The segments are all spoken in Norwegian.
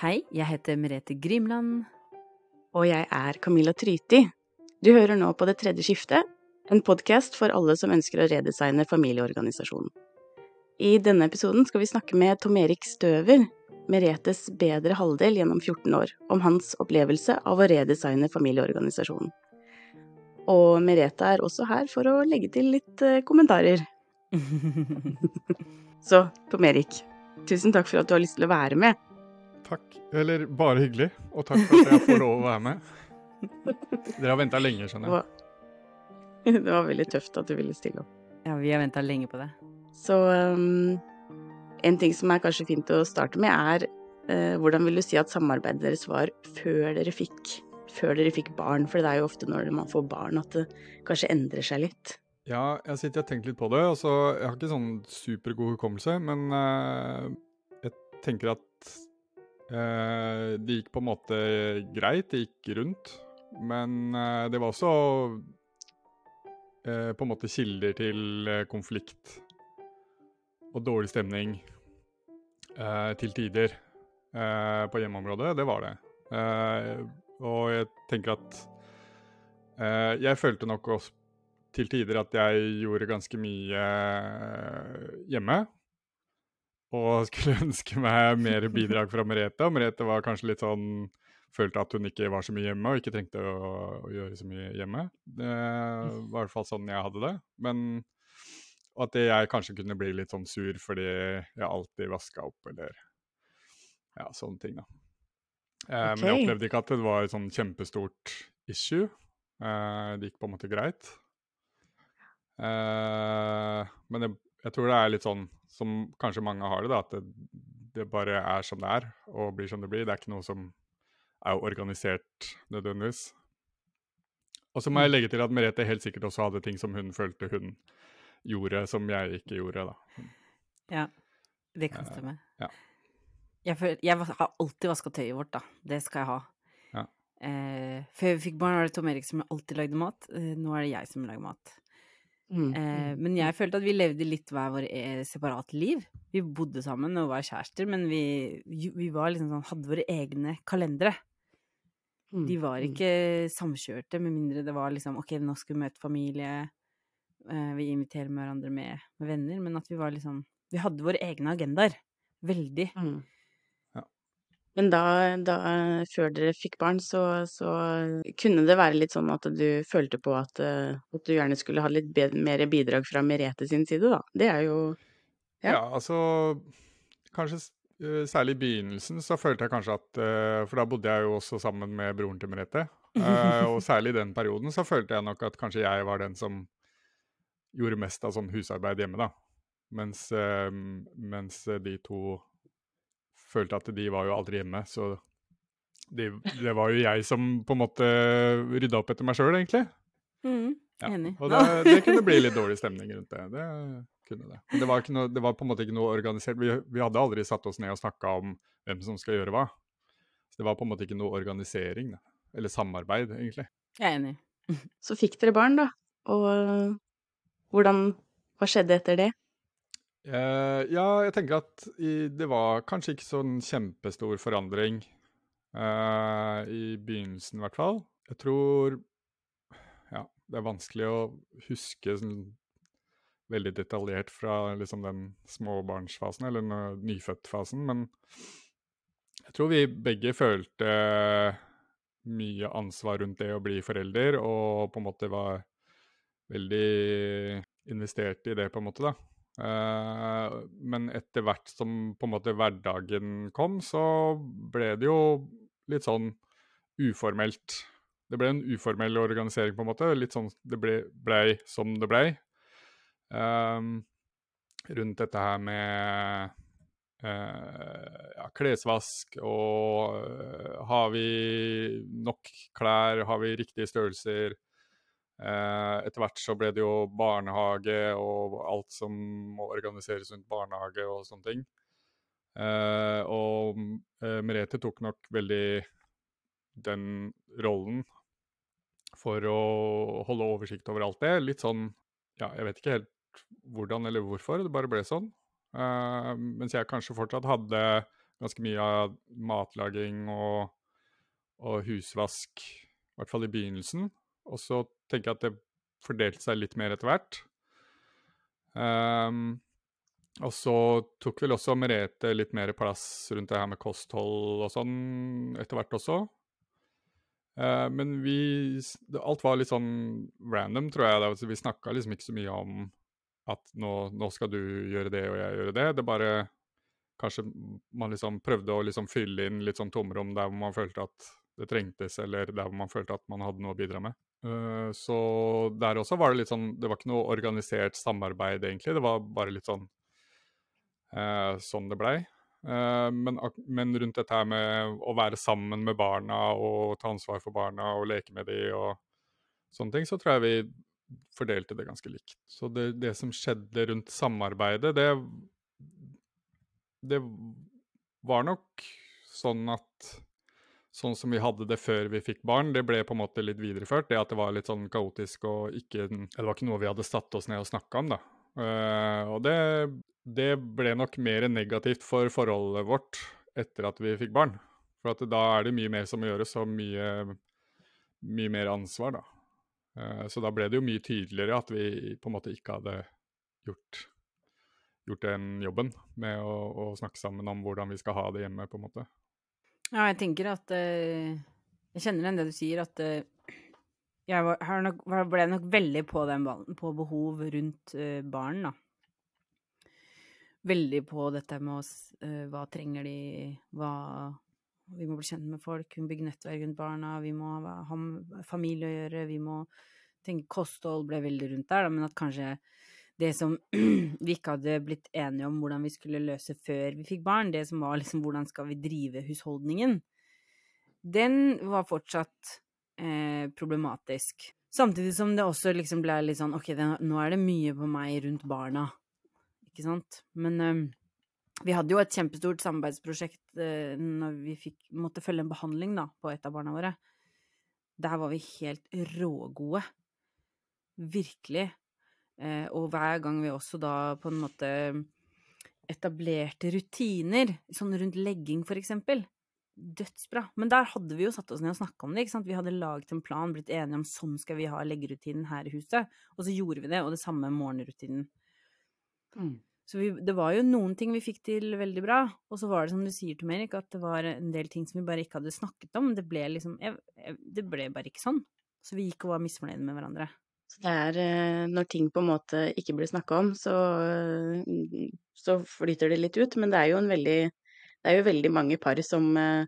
Hei, jeg heter Merete Grimland. Og jeg er Camilla Tryti. Du hører nå på Det tredje skiftet, en podkast for alle som ønsker å redesigne familieorganisasjonen. I denne episoden skal vi snakke med Tom Erik Støver, Meretes bedre halvdel gjennom 14 år, om hans opplevelse av å redesigne familieorganisasjonen. Og Merete er også her for å legge til litt eh, kommentarer. Så Tom Erik, tusen takk for at du har lyst til å være med. Takk. Eller bare hyggelig. Og takk for at jeg får lov å være med. Dere har venta lenge, skjønner jeg. var, det var veldig tøft at du ville stille opp. Ja, vi har venta lenge på det. Så um, en ting som er kanskje fint å starte med, er uh, hvordan vil du si at samarbeidet deres var før dere fikk, før dere fikk barn? For det er jo ofte når man får barn at det kanskje endrer seg litt. Ja, jeg sitter og tenker litt på det. Altså, Jeg har ikke sånn supergod hukommelse, men uh, jeg tenker at det gikk på en måte greit. Det gikk rundt. Men eh, det var også eh, på en måte kilder til eh, konflikt og dårlig stemning eh, til tider eh, på hjemmeområdet. Det var det. Eh, og jeg tenker at eh, Jeg følte nok også til tider at jeg gjorde ganske mye eh, hjemme. Og skulle ønske meg mer bidrag fra Merete. Og Merete var kanskje litt sånn Følte at hun ikke var så mye hjemme og ikke trengte å, å gjøre så mye hjemme. Det var i hvert fall sånn jeg hadde det. Men at jeg kanskje kunne bli litt sånn sur fordi jeg alltid vaska opp, eller ja, sånne ting, da. Okay. Men jeg opplevde ikke at det var et sånn kjempestort issue. Eh, det gikk på en måte greit. Eh, men jeg, jeg tror det er litt sånn som kanskje mange har det, da, at det, det bare er som det er, og blir som det blir. Det er ikke noe som er organisert nødvendigvis. Og så må jeg legge til at Merete helt sikkert også hadde ting som hun følte hun gjorde, som jeg ikke gjorde, da. Ja, det kan stemme. stemme. ja. Jeg, føler, jeg har alltid vaska tøyet vårt, da. Det skal jeg ha. Ja. Uh, før vi fikk barn, var det Tom Erik som alltid lagde mat. Uh, nå er det jeg som lager mat. Mm. Eh, men jeg følte at vi levde litt hver vår eh, separate liv. Vi bodde sammen og var kjærester, men vi, vi var liksom sånn, hadde våre egne kalendere. Mm. De var Mm. ikke samkjørte, med mindre det var liksom ok, nå skal vi møte familie, eh, vi inviterer hverandre med, med venner, men at vi var liksom Vi hadde våre egne agendaer. Veldig. Mm. Men da, da, før dere fikk barn, så, så kunne det være litt sånn at du følte på at, eh, at du gjerne skulle ha litt mer bidrag fra Merete sin side, da. Det er jo Ja. Ja, altså Kanskje eh, særlig i begynnelsen så følte jeg kanskje at eh, For da bodde jeg jo også sammen med broren til Merete. og særlig i den perioden så følte jeg nok at kanskje jeg var den som gjorde mest av sånn husarbeid hjemme, da. Mens, mens de to følte at de var jo aldri hjemme, så de, det var jo jeg som på en måte rydda opp etter meg sjøl, egentlig. Mm, Ja, Enig. Og det, det kunne bli litt dårlig stemning rundt det. Det kunne det. Men det var, ikke noe, det var på en måte ikke noe organisert. Vi, vi hadde aldri satt oss ned og snakka om hvem som skal gjøre hva. Så det var på en måte ikke noe organisering, da. Eller samarbeid, egentlig. Jeg er enig. Så fikk dere barn, da. Og hvordan Hva skjedde etter det? Eh, ja, jeg tenker at i, det var kanskje ikke sånn kjempestor forandring uh, i begynnelsen, i hvert fall. Jeg tror Ja, det er vanskelig å huske sånn veldig detaljert fra liksom den småbarnsfasen, eller nyfødtfasen, men jeg tror vi begge følte mye ansvar rundt det å bli forelder, og på en måte var veldig investert i det, på en måte, da. Eh, men etter hvert som på en måte hverdagen kom, så ble det jo litt sånn uformelt. Det ble en uformell organisering, på en måte. Litt sånn det ble, ble som det ble. Ehm, rundt dette her med uh, ja, klesvask og eh, har vi nok klær, har vi riktige størrelser? Eh, etter hvert så ble det jo barnehage og alt som må organiseres rundt barnehage og sånne ting. Eh, og eh, Merete tok nok veldig den rollen for å holde oversikt over alt det. Litt sånn Ja, jeg vet ikke helt hvordan eller hvorfor, det bare ble sånn. Mens jeg kanskje fortsatt hadde ganske mye av matlaging og, og husvask, i hvert fall i begynnelsen. Og så tenker jeg at det fordelte seg litt mer etter hvert. Um, og så tok vel også Merete litt mer plass rundt det her med kosthold og sånn etter hvert også. Uh, men vi Alt var litt sånn random, tror jeg. Altså, Vi snakka liksom ikke så mye om at nå, nå, skal du gjøre det og jeg gjøre det. Det bare Kanskje man liksom prøvde å liksom fylle inn litt sånn tomrom der hvor man følte at det trengtes, eller der hvor man følte at man hadde noe å bidra med. Uh, så der også var det litt sånn Det var ikke noe organisert samarbeid, egentlig. Det var bare litt sånn uh, sånn det blei. Uh, men, men, rundt dette her med å være sammen med barna og ta ansvar for barna og leke med dem og sånne ting, så tror jeg vi fordelte det ganske likt. Så det, det som skjedde rundt samarbeidet, det Det var nok sånn at sånn som vi hadde det før vi fikk barn, det ble på en måte litt videreført. Det at det var litt sånn kaotisk og ikke Det var ikke noe vi hadde satt oss ned og snakka om, da. Uh, og det, det, ble nok mer negativt for forholdet vårt etter at vi fikk barn. For da er det mye mer som må gjøres, og mye, mye mer ansvar, da. Uh, så da ble det jo mye tydeligere at vi på en måte ikke hadde gjort, gjort den jobben med å, å snakke sammen om hvordan vi skal ha det hjemme, på en måte. Ja, jeg tenker at uh, Jeg kjenner igjen det du sier, at uh, jeg var, nok, ble nok veldig på den ballen, på behov rundt uh, barn, da. Veldig på dette med oss, hva trenger de, hva Vi må bli kjent med folk, vi må bygge nettverk rundt barna, vi må ha, ha familie å gjøre, vi må tenke Kosthold ble veldig rundt der, da, men at kanskje det som vi ikke hadde blitt enige om hvordan vi skulle løse før vi fikk barn, det som var liksom hvordan skal vi drive husholdningen, den var fortsatt eh, problematisk. Samtidig som det også liksom ble litt sånn ok, det, nå er det mye på meg rundt barna, ikke sant? Men eh, vi hadde jo et kjempestort samarbeidsprosjekt eh, når vi fikk, måtte følge en behandling da, på et av barna våre. Der var vi helt rågode. Virkelig. Eh, og hver gang vi også da på en måte etablerte rutiner, sånn rundt legging for eksempel, dødsbra. Men der hadde vi jo satt oss ned og snakka om det. ikke sant? Vi hadde laget en plan, blitt enige om sånn skal vi ha leggerutinen her i huset. Og så gjorde vi det, og det samme morgenrutinen. Mm. Så vi, det var jo noen ting vi fikk til veldig bra, og så var det som du sier, til Erik, at det var en del ting som vi bare ikke hadde snakket om. Det ble liksom jeg, jeg, Det ble bare ikke sånn. Så vi gikk og var misfornøyde med hverandre. Så det er eh, når ting på en måte ikke blir snakka om, så, mm, så, flyter det litt ut. Men det er jo en veldig Det er jo veldig mange par som eh,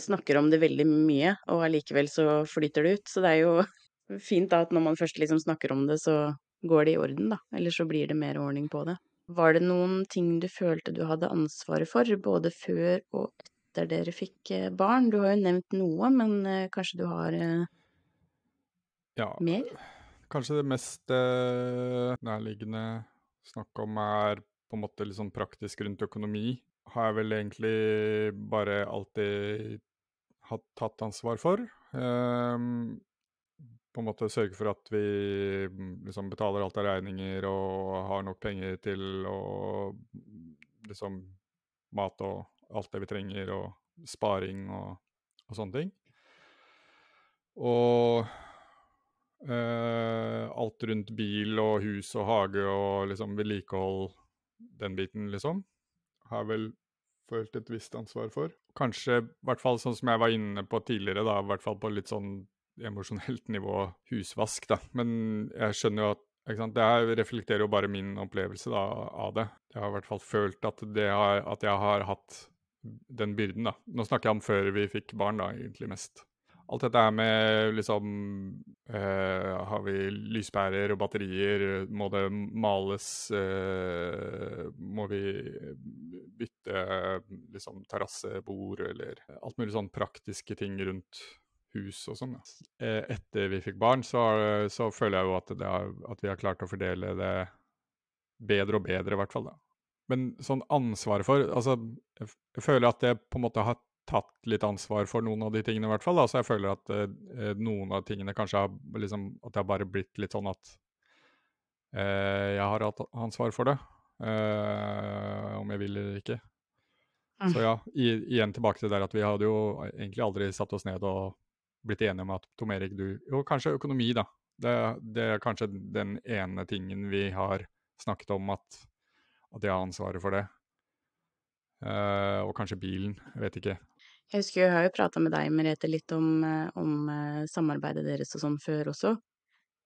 snakker om det veldig mye, og allikevel så flyter det ut. Så det er jo fint da at når man først liksom snakker om det, så går det i orden, da. Eller så blir det mer ordning på det. Var det noen ting du følte du hadde ansvaret for, både før og etter dere fikk eh, barn? Du har jo nevnt noe, men kanskje du har ja, mer? Kanskje det mest eh, nærliggende snakk om er på en måte litt sånn praktisk rundt økonomi. Har jeg vel egentlig bare alltid hatt tatt ansvar for. Um, på en måte sørge for at vi liksom betaler alt av regninger og har nok penger til å liksom mat og alt det vi trenger, og sparing og, og sånne ting. Og Uh, alt rundt bil og hus og hage og liksom vedlikehold, den biten, liksom, har vel følt et visst ansvar for. Kanskje, i hvert fall sånn som jeg var inne på tidligere, da, i hvert fall på litt sånn emosjonelt nivå, husvask, da. Men jeg skjønner jo at det her reflekterer jo bare min opplevelse da, av det. Jeg har i hvert fall følt at, har, at jeg har hatt den byrden, da. Nå snakker jeg om før vi fikk barn, da, egentlig mest alt dette her med liksom uh, Har vi lyspærer og batterier? Må det males? Uh, må vi bytte liksom terrassebord, eller alt mulig sånn praktiske ting rundt hus og sånn. Uh, etter vi fikk barn, så, så føler jeg jo at, har, at, vi har klart å fordele det bedre og bedre, i hvert fall. da. Men sånn ansvaret for Altså, jeg føler at det på en måte har tatt litt ansvar for noen av de tingene, i hvert fall. Da. Så jeg føler at eh, noen av tingene kanskje har liksom At det har bare blitt litt sånn at eh, jeg har hatt ansvar for det. Eh, om jeg vil eller ikke. Mm. Så ja, i, igjen tilbake til det der at vi hadde jo egentlig aldri satt oss ned og blitt enige om at Tom Erik, du Jo, kanskje økonomi, da. Det, det er kanskje den ene tingen vi har snakket om at, at jeg har ansvaret for det. Uh, og kanskje bilen, jeg vet ikke. Jeg husker jeg har jo prata med deg, Merete, litt om, eh, om eh, samarbeidet deres og sånn før også.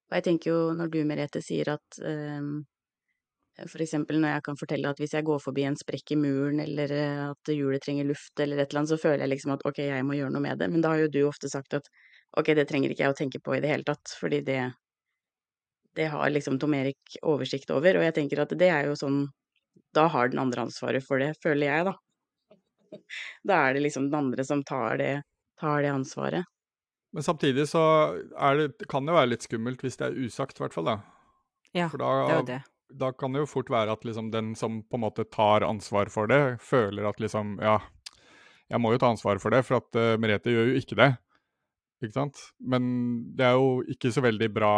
Og jeg tenker jo, når du, Merete, sier at um, for eksempel når jeg kan fortelle at hvis jeg går forbi en sprekk i muren, eller eh, at hjulet trenger luft, eller et eller annet, så føler jeg liksom at ok, jeg må gjøre noe med det. Men da har jo du ofte sagt at ok, det trenger ikke jeg å tenke på i det hele tatt, fordi det, det har liksom Tom Erik oversikt over. Og jeg tenker at det er jo sånn Da har den andre ansvaret for det, føler jeg, da. Da er det liksom den andre som tar det, tar det ansvaret. Men samtidig så er det, kan det være litt skummelt hvis det er usagt, i hvert fall. da. Ja, For da, det er jo det. da kan det jo fort være at liksom den som på en måte tar ansvar for det, føler at liksom Ja, jeg må jo ta ansvar for det, for at uh, Merete gjør jo ikke det. Ikke sant? Men det er jo ikke så veldig bra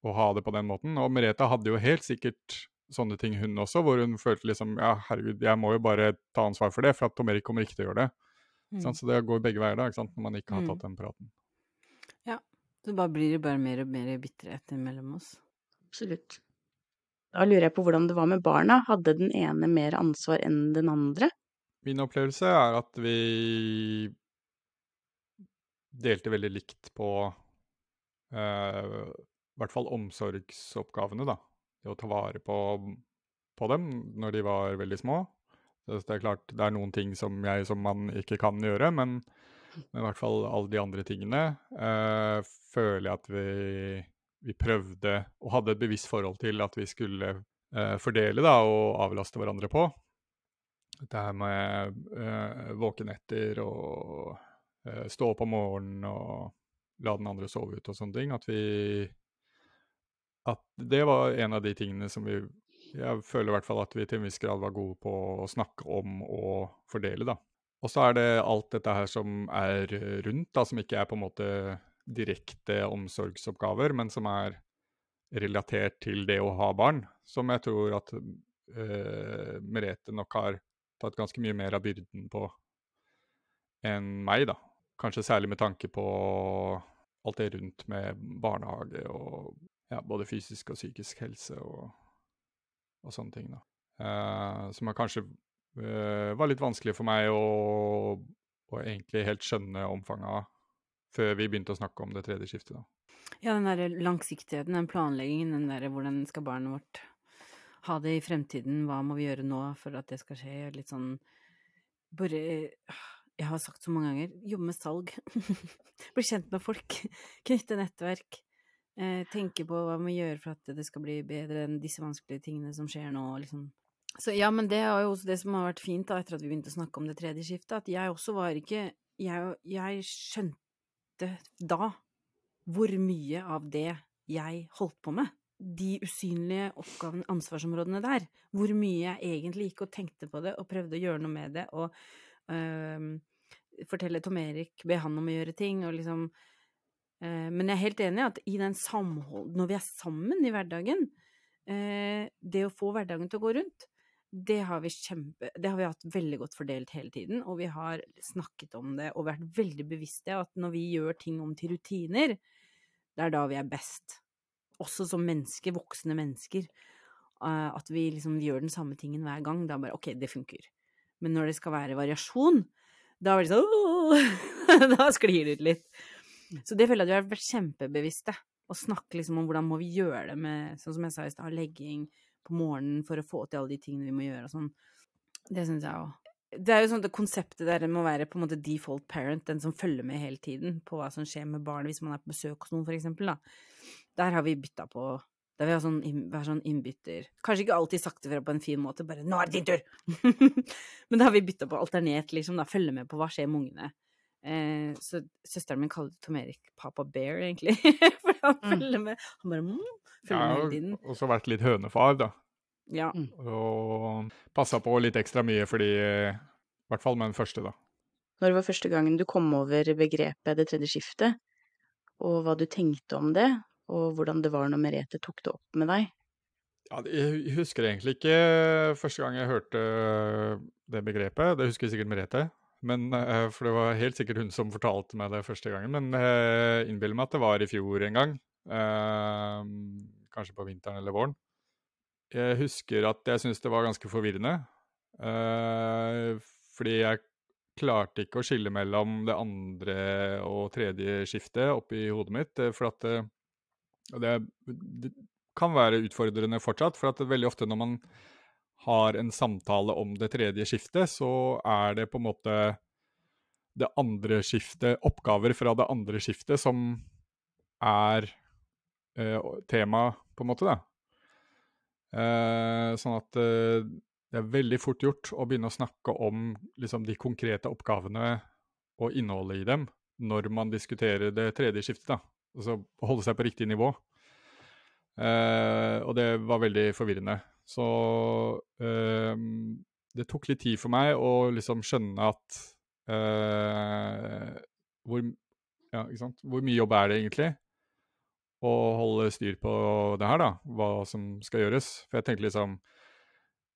å ha det på den måten. Og Merete hadde jo helt sikkert sånne ting, hun også, hvor hun følte liksom Ja, herregud, jeg må jo bare ta ansvar for det, for at Tom Erik kommer ikke til å gjøre det. Mm. sant? Så det går begge veier, da, ikke sant? når man ikke har Mm. tatt den praten. Så bare blir det bare mer og mer bitterhet mellom oss. Absolutt. Da lurer jeg på hvordan det var med barna. Hadde den ene mer ansvar enn den andre? Min opplevelse er at vi delte veldig likt på eh, i hvert fall omsorgsoppgavene, da. Det å ta vare på, på dem når de var veldig små. Så det er klart det er noen ting som jeg som mann ikke kan gjøre, men, men i hvert fall alle de andre tingene eh, føler jeg at vi, vi prøvde og hadde et bevisst forhold til at vi skulle eh, fordele da, og avlaste hverandre på. Dette her med eh, våkenetter og eh, stå opp om morgenen og la den andre sove ut og sånne ting. At vi At det var en av de tingene som vi Jeg føler i hvert fall at vi til en viss grad var gode på å snakke om og fordele, da. Og så er det alt dette her som er rundt, da, som ikke er på en måte direkte omsorgsoppgaver, men som er relatert til det å ha barn, som jeg tror at eh, Merete nok har tatt ganske mye mer av byrden på enn meg, da. Kanskje særlig med tanke på alt det rundt med barnehage og ja, både fysisk og psykisk helse og, og sånne ting, da. Uh, som kanskje uh, var litt vanskelig for meg å, å egentlig helt skjønne omfanget av før vi begynte å snakke om det tredje skiftet, da. Ja, den derre langsiktigheten, den planleggingen, den derre hvordan skal barnet vårt ha det i fremtiden, hva må vi gjøre nå for at det skal skje, litt sånn bare Jeg har sagt så mange ganger, jobbe med salg. bli kjent med folk. Knytte nettverk. Eh, tenke på hva vi gjør for at det skal bli bedre enn disse vanskelige tingene som skjer nå, liksom. Så ja, men det er jo også det som har vært fint da, etter at vi begynte å snakke om det tredje skiftet, at jeg også var ikke Jeg, jeg skjønte da hvor mye av det jeg holdt på med. De usynlige oppgavene, ansvarsområdene der. Hvor mye jeg egentlig gikk og tenkte på det og prøvde å gjøre noe med det og øh, fortelle Tom Erik, be han om å gjøre ting og liksom Men jeg er helt enig i at i den samhold... Når vi er sammen i hverdagen, øh, det å få hverdagen til å gå rundt, det har kjempe Det har vi hatt veldig godt fordelt hele tiden, og vi har snakket om det og vært veldig bevisste at når vi gjør ting om til rutiner, det er da vi er best. Også som mennesker, voksne mennesker. Uh, at vi liksom gjør den samme tingen hver gang. Da bare ok, det funker. Men når det skal være variasjon, da blir det sånn Da sklir det ut litt. Så det føler jeg at vi har vært kjempebevisste. Å snakke liksom om hvordan må vi gjøre det med, sånn som jeg sa i stad, legging på morgenen for å få til alle de tingene vi må gjøre og sånn. Det syns jeg òg. Det er jo sånn at konseptet der må være på en måte default parent, den som følger med hele tiden på hva som skjer med barn hvis man er på besøk hos noen, for eksempel, da. Der har vi bytta på Der vil jeg sånn, være sånn innbytter. Kanskje ikke alltid sagt det fra på en fin måte, bare 'nå er det din tur'! Men da har vi bytta på alternert, liksom, da. Følge med på hva skjer med ungene. Eh, så søsteren min kaller Tom Erik Papa Bear, egentlig. For han Mm. følger med. Han bare mm, følger Ja, med hele tiden. og så vært litt hønefar, da. Ja. Og passa på litt ekstra mye fordi I hvert fall med den første, da. Når var første gangen du kom over begrepet det tredje skiftet, og hva du tenkte om det, og hvordan det var når Merete tok det opp med deg? Ja, jeg husker egentlig ikke første gang jeg hørte det begrepet. Det husker sikkert Merete. Men, uh, for det var helt sikkert hun som fortalte meg det første gangen. Men uh, innbiller meg at det var i fjor en gang. Uh, kanskje på vinteren eller våren. Jeg husker at jeg syntes det var ganske forvirrende. Fordi jeg klarte ikke å skille mellom det andre og tredje skiftet oppi hodet mitt. For at det, det, kan være utfordrende fortsatt. For at veldig ofte når man har en samtale om det tredje skiftet, så er det på en måte det andre skiftet, oppgaver fra det andre skiftet, som er eh, tema, på en måte, da. Eh, sånn at eh, det er veldig fort gjort å begynne å snakke om liksom, de konkrete oppgavene og innholdet i dem når man diskuterer det tredje skiftet. da. Altså holde seg på riktig nivå. Eh, og det var veldig forvirrende. Så uh, det tok litt tid for meg å liksom skjønne at uh, hvor, ja, hvor, mye jobb er det egentlig? Å holde styr på det her, da. Hva som skal gjøres. For jeg tenkte liksom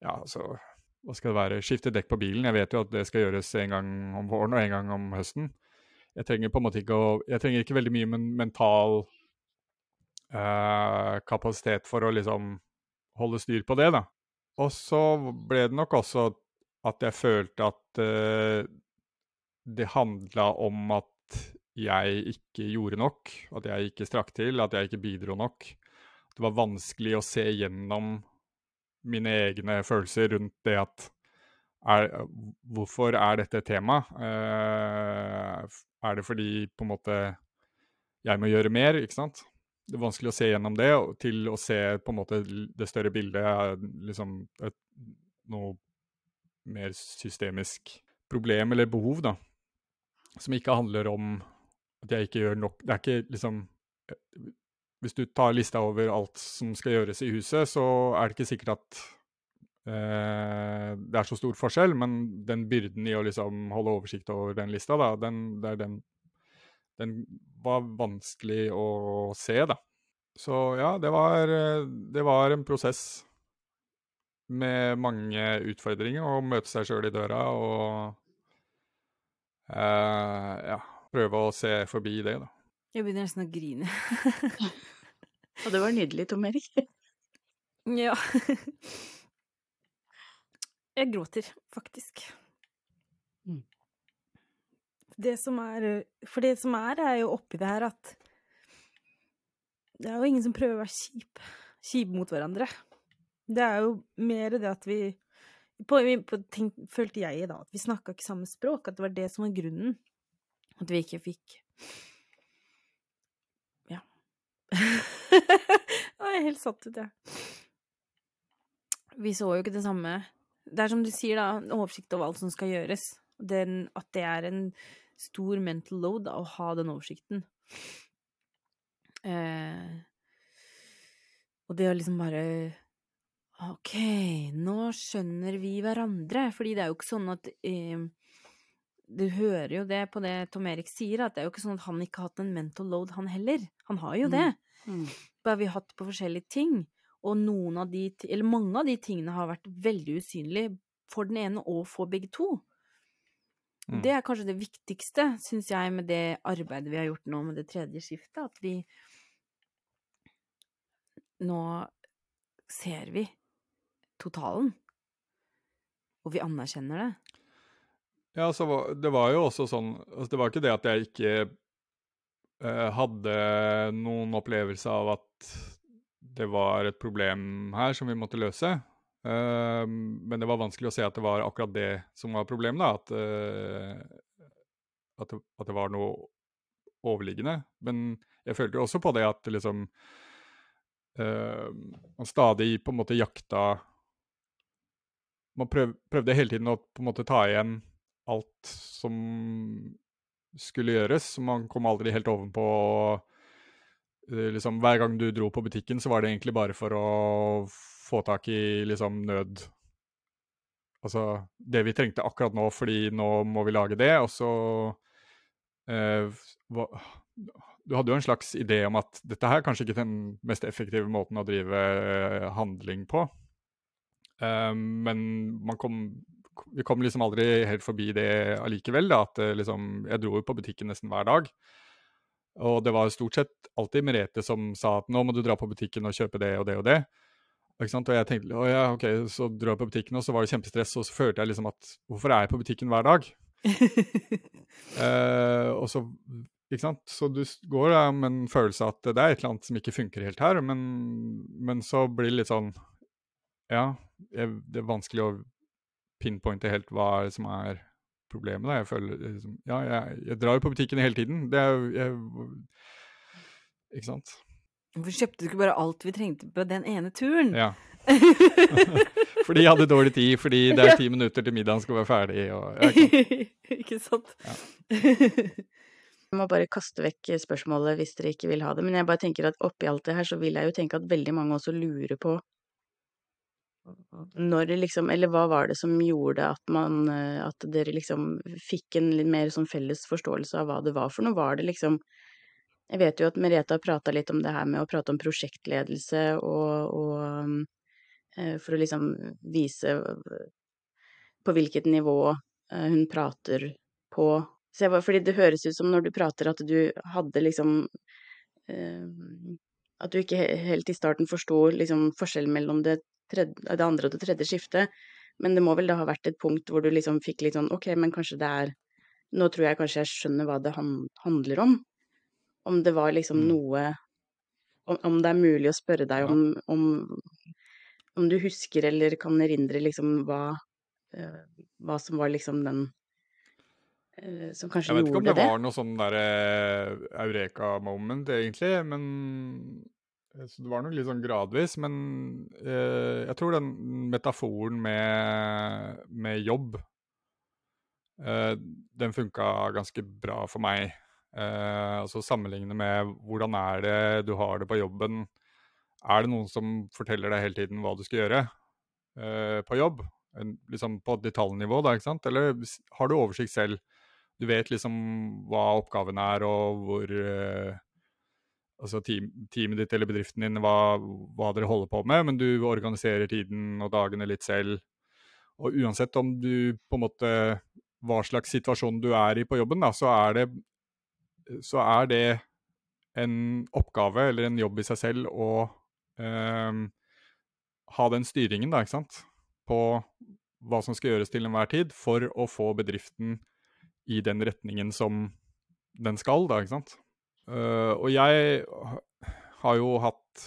Ja, altså Hva skal det være? Skifte dekk på bilen. Jeg vet jo at det skal gjøres en gang om våren og en gang om høsten. Jeg trenger på en måte ikke å Jeg trenger ikke veldig mye men mental eh, kapasitet for å liksom holde styr på det, da. Og så ble det nok også at jeg følte at uh, det handla om at jeg ikke gjorde nok, at jeg ikke strakk til, at jeg ikke bidro nok. Det var vanskelig å se gjennom mine egne følelser rundt det at er, Hvorfor er dette et tema? Uh, er det fordi på en måte jeg må gjøre mer, ikke sant? Det er vanskelig å se gjennom det til å se på en måte det større bildet, liksom et, noe mer systemisk problem eller behov, da. Som ikke handler om at jeg ikke gjør nok Det er ikke liksom Hvis du tar lista over alt som skal gjøres i huset, så er det ikke sikkert at eh, det er så stor forskjell, men den byrden i å liksom holde oversikt over den lista, da, den, det er den den var vanskelig å se, da. Så ja, det var, det var en prosess med mange utfordringer. Å møte seg sjøl i døra og eh, ja, prøve å se forbi det, da. Jeg begynner nesten å grine. og det var nydelig, Tom Erik. ja. Jeg gråter, faktisk. Mm det som er For det som er, er jo oppi det her at det er jo ingen som prøver å være kjip, kjipe mot hverandre. Det er jo mer det at vi på, på tenk, følte jeg da, at vi snakka ikke samme språk, at det var det som var grunnen. At vi ikke fikk Ja. Nå er helt satt ut, jeg. Vi så jo ikke det samme. Det er som du sier, da, en oversikt over alt som skal gjøres. Den, at det er en stor mental load da, å ha den oversikten. Eh, og det å liksom bare Ok, nå skjønner vi hverandre. Fordi det er jo ikke sånn at eh, Du hører jo det på det Tom Erik sier, at det er jo ikke sånn at han ikke har hatt en mental load, han heller. Han har jo det. Mm. Mm. Bare vi har hatt på forskjellige ting. Og noen av de, eller mange av de tingene har vært veldig usynlige for den ene og for begge to. Mm. Det er kanskje det viktigste, syns jeg, med det arbeidet vi har gjort nå med det tredje skiftet, at vi Nå ser vi totalen, og vi anerkjenner det. Ja, så det var jo også sånn altså Det var ikke det at jeg ikke eh, hadde noen opplevelse av at det var et problem her som vi måtte løse. Uh, men det var vanskelig å se at det var akkurat det som var problemet. da, At, uh, at, det, at, det, var noe overliggende. Men jeg følte også på det at liksom uh, Man stadig på en måte jakta Man prøv, prøvde hele tiden å på en måte ta igjen alt som skulle gjøres. Så man kom aldri helt ovenpå. Liksom, hver gang du dro på butikken, så var det egentlig bare for å få tak i liksom nød Altså det vi trengte akkurat nå, fordi nå må vi lage det, og så eh, du hadde jo en slags idé om at dette her er kanskje ikke den mest effektive måten å drive uh, handling på. Eh, men man kom, vi kom liksom aldri helt forbi det allikevel. da, at liksom, Jeg dro jo på butikken nesten hver dag. Og det var stort sett alltid Merete som sa at nå må du dra på butikken og kjøpe det og det og det. Og jeg tenkte å ja, ok, så dro jeg på butikken, og så var det kjempestress. Og så følte jeg liksom at hvorfor er jeg på butikken hver dag? eh, og så ikke sant? Så du går da med en følelse at det er et eller annet som ikke funker helt her, men, men så blir det litt sånn Ja, jeg, det er vanskelig å pinpointe helt hva som er problemet. Da. Jeg føler liksom Ja, jeg, jeg drar jo på butikken hele tiden. Det er jo Ikke sant? Hvorfor kjøpte du ikke bare alt vi trengte på den ene turen? Ja. fordi jeg hadde dårlig tid, fordi det er ti minutter til middagen skal være ferdig. Og, ikke sant? Ja. Jeg må bare kaste vekk spørsmålet hvis dere ikke vil ha det, men jeg bare tenker at oppi alt det her så vil jeg jo tenke at veldig mange også lurer på når liksom Eller hva var det som gjorde at man At dere liksom fikk en litt mer sånn felles forståelse av hva det var for noe? Var det liksom jeg vet jo at Merete har prata litt om det her med å prate om prosjektledelse og, og eh, For å liksom vise på hvilket nivå eh, hun prater på. Så jeg, fordi det høres ut som når du prater at du hadde liksom eh, At du ikke helt i starten forsto liksom forskjellen mellom det, tredje, det andre og det tredje skiftet. Men det må vel da ha vært et punkt hvor du liksom fikk litt sånn Ok, men kanskje det er Nå tror jeg kanskje jeg skjønner hva det handler om. Om det var liksom mm. noe om, om, det er mulig å spørre deg om, om, om du husker eller kan erindre liksom hva, uh, hva som var liksom den uh, som kanskje gjorde det? Jeg vet ikke om det, det. var noe sånn derre uh, eureka-moment, egentlig, men så det var nok litt sånn gradvis, men eh, jeg tror den metaforen med, med jobb, eh, den funka ganske bra for meg. Eh, altså Sammenligne med hvordan er det du har det på jobben. Er det noen som forteller deg hele tiden hva du skal gjøre eh, på jobb? En, liksom på detaljnivå, da, ikke sant? Eller har du oversikt selv? Du vet liksom hva oppgaven er, og hvor eh, Altså team, teamet ditt eller bedriften din, hva, hva dere holder på med, men du organiserer tiden og dagene litt selv. Og uansett om du på en måte hva slags situasjon du er i på jobben, da, så er det så er det en oppgave eller en jobb i seg selv å eh, ha den styringen, da, ikke sant, på hva som skal gjøres til enhver tid, for å få bedriften i den retningen som den skal, da, ikke sant. Eh, og jeg har jo hatt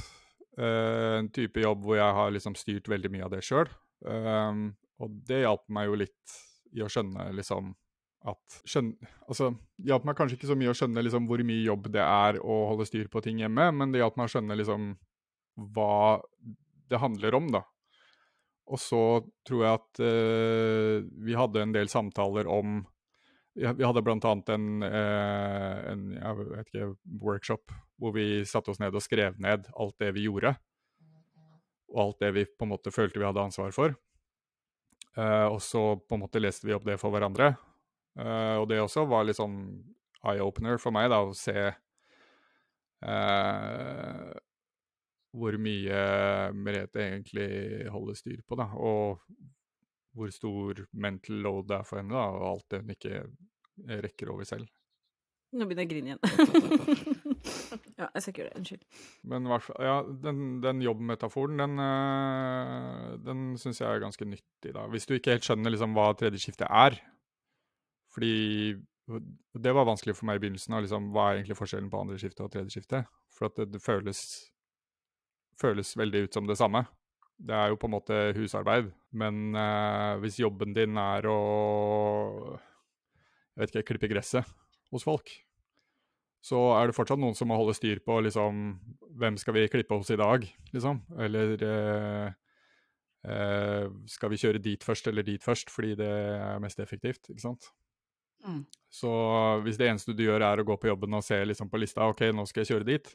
eh, en type jobb hvor jeg har liksom styrt veldig mye av det sjøl. Ehm, og det hjalp meg jo litt i å skjønne liksom at skjønne, altså, hjalp meg kanskje ikke så mye å skjønne liksom, hvor mye jobb det er å holde styr på ting hjemme, men det hjalp meg å skjønne liksom, hva det handler om, da. Og så tror jeg at uh, vi hadde en del samtaler om Vi hadde bl.a. En, uh, en jeg vet ikke, workshop hvor vi satte oss ned og skrev ned alt det vi gjorde. Og alt det vi på en måte følte vi hadde ansvar for. Uh, og så på en måte leste vi opp det for hverandre. Uh, og det også var litt sånn eye-opener for meg, da, å se uh, hvor mye Merete egentlig holder styr på, da. Og hvor stor mental load det er for henne, da, og alt det hun ikke rekker over selv. Nå begynner jeg å grine igjen. ja, jeg skal ikke gjøre det. Unnskyld. Men hvert fall, ja, den, den jobbmetaforen, den, uh, den syns jeg er ganske nyttig, da. Hvis du ikke helt skjønner liksom hva tredje skiftet er, fordi det var vanskelig for meg i begynnelsen. Liksom, hva er egentlig forskjellen på andre skifte og tredje skifte? For at det, det føles, føles, veldig ut som det samme. Det er jo på en måte husarbeid. Men eh, hvis jobben din er å jeg vet ikke, klippe gresset hos folk, så er det fortsatt noen som må holde styr på liksom, hvem skal vi klippe hos i dag, liksom. Eller eh, eh, skal vi kjøre dit først eller dit først, fordi det er mest effektivt, ikke sant. Mm. Så hvis det eneste du gjør er å gå på jobben og se liksom på lista, ok, nå skal jeg kjøre dit,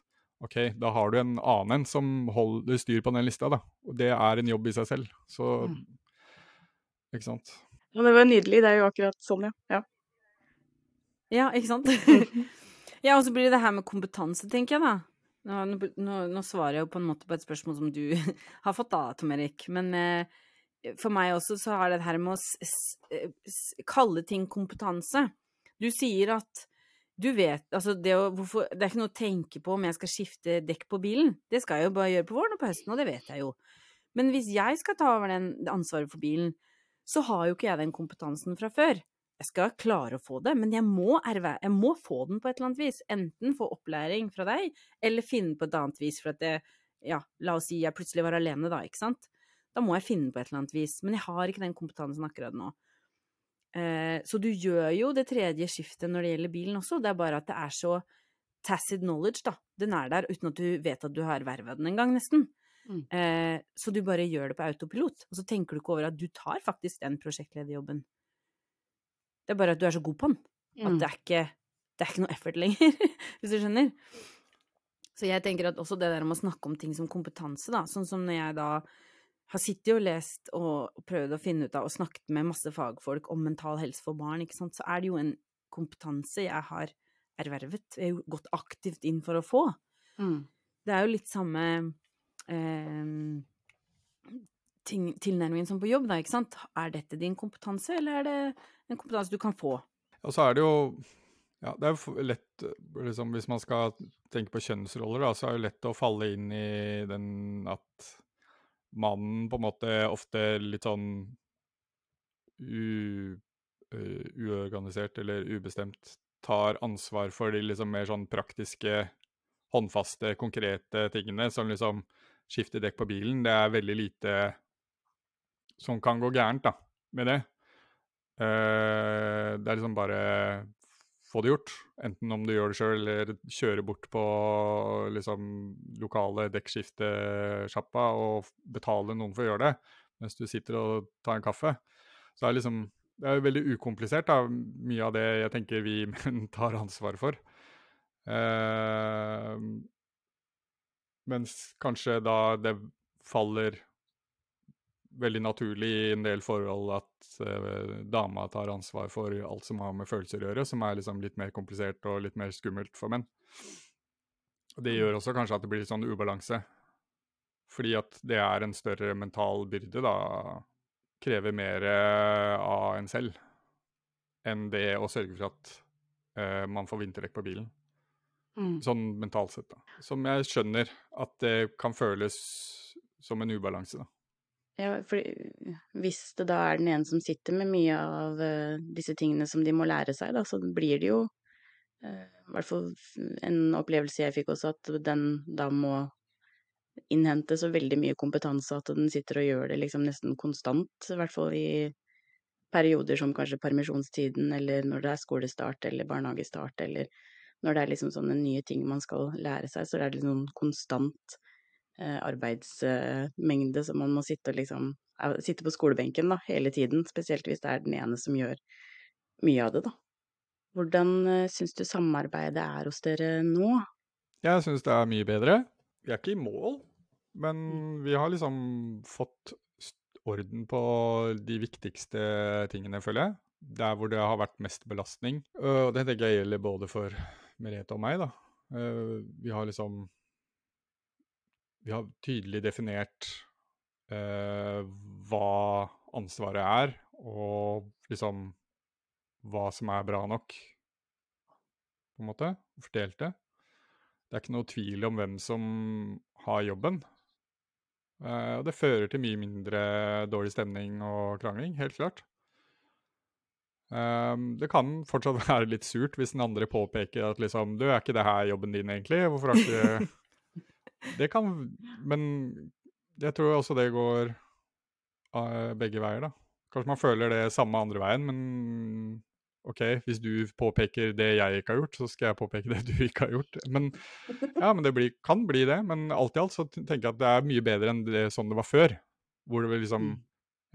ok, da har du en annen en som holder styr på den lista, da. Og det er en jobb i seg selv. Så mm. Ikke sant. Ja, det var nydelig. Det er jo akkurat sånn, ja. Ja, ja ikke sant? Ja, og så blir det det her med kompetanse, tenker jeg da. Nå, nå, nå, svarer jeg jo på en måte på et spørsmål som du har fått da, Tom Erik. Men eh, for meg også så har det her med å kalle ting kompetanse. Du sier at du vet Altså, det, å, hvorfor, det er ikke noe å tenke på om jeg skal skifte dekk på bilen. Det skal jeg jo bare gjøre på våren og på høsten, og det vet jeg jo. Men hvis jeg skal ta over den ansvaret for bilen, så har jo ikke jeg den kompetansen fra før jeg skal klare å få det, men jeg må, erve, jeg må, få den på et eller annet vis. Enten få opplæring fra deg, eller finne på et annet vis. For at det, ja, la oss si jeg plutselig var alene, da, ikke sant. Da må jeg finne på et eller annet vis. Men jeg har ikke den kompetansen akkurat nå. Eh, så du gjør jo det tredje skiftet når det gjelder bilen også, det er bare at det er så tacit knowledge, da. Den er der uten at du vet at du har erverva den engang, nesten. Mm. Eh, så du bare gjør det på autopilot. Og så tenker du ikke over at du tar faktisk den prosjektlederjobben. Det er bare at du er så god på den. Mm. At det er, ikke, det er ikke noe effort lenger, hvis du skjønner. Så jeg tenker at også det der om å snakke om ting som kompetanse, da, sånn som når jeg da har sittet og lest og prøvd å finne ut av og snakket med masse fagfolk om mental helse for barn, ikke sant, så er det jo en kompetanse jeg har ervervet, jeg har gått aktivt inn for å få. Mm. Det er jo litt samme eh, tilnærmingen som på jobb, da, ikke sant. Er dette din kompetanse, eller er det en kompetanse du kan få. Og så er det jo ja, det er jo lett, liksom, Hvis man skal tenke på kjønnsroller, da, så er det lett å falle inn i den at mannen på en måte ofte litt sånn u, uh, uorganisert eller ubestemt tar ansvar for de liksom mer sånn praktiske, håndfaste, konkrete tingene, som liksom skifte dekk på bilen. Det er veldig lite som kan gå gærent da, med det. Uh, det er liksom bare få det gjort. Enten om du gjør det sjøl, eller kjører bort på liksom, lokale dekkskiftesjappa og betaler noen for å gjøre det, mens du sitter og tar en kaffe. Så det er liksom Det er veldig ukomplisert, da, mye av det jeg tenker vi menn tar ansvar for. Eh, mens kanskje da det faller veldig naturlig i en del forhold at eh, dama tar ansvar for alt som har med følelser å gjøre, som er liksom litt mer komplisert og litt mer skummelt for menn. Det gjør også kanskje at det blir litt sånn ubalanse. Fordi at det er en større mental byrde, da. Krever mer eh, av en selv enn det å sørge for at eh, man får vinterdekk på bilen. Mm. Sånn mentalt sett, da. Som jeg skjønner at det kan føles som en ubalanse, da. Ja, for hvis det da er den ene som sitter med mye av uh, disse tingene som de må lære seg, da, så blir det jo uh, i hvert fall en opplevelse jeg fikk også, at den da må innhente så veldig mye kompetanse at den sitter og gjør det liksom nesten konstant, i hvert fall i perioder som kanskje permisjonstiden, eller når det er skolestart eller barnehagestart, eller når det er liksom sånne nye ting man skal lære seg, så det er liksom konstant Eh, arbeidsmengde som man må sitte, liksom, sitte på skolebenken da, hele tiden, spesielt hvis det er den ene som gjør mye av det. da. Hvordan eh, syns du samarbeidet er hos dere nå? Jeg syns det er mye bedre. Vi er ikke i mål, men mm. vi har liksom fått orden på de viktigste tingene, føler jeg. Der hvor det har vært mest belastning. Og det tenker jeg gjelder både for Merete og meg, da. Vi har liksom vi har tydelig definert eh, hva ansvaret er, og liksom hva som er bra nok, på en måte. Fordelt det. Det er ikke noe tvil om hvem som har jobben. Eh, og det fører til mye mindre dårlig stemning og krangling, helt klart. Um, det kan fortsatt være litt surt hvis den andre påpeker at liksom Du, er ikke det her jobben din, egentlig? Hvorfor har ikke det kan Men jeg tror også det går uh, begge veier, da. Kanskje man føler det samme andre veien, men OK, hvis du påpeker det jeg ikke har gjort, så skal jeg påpeke det du ikke har gjort. Men ja, men det blir, kan bli det. Men alt i alt så tenker jeg at det er mye bedre enn det sånn det var før. Hvor det liksom mm.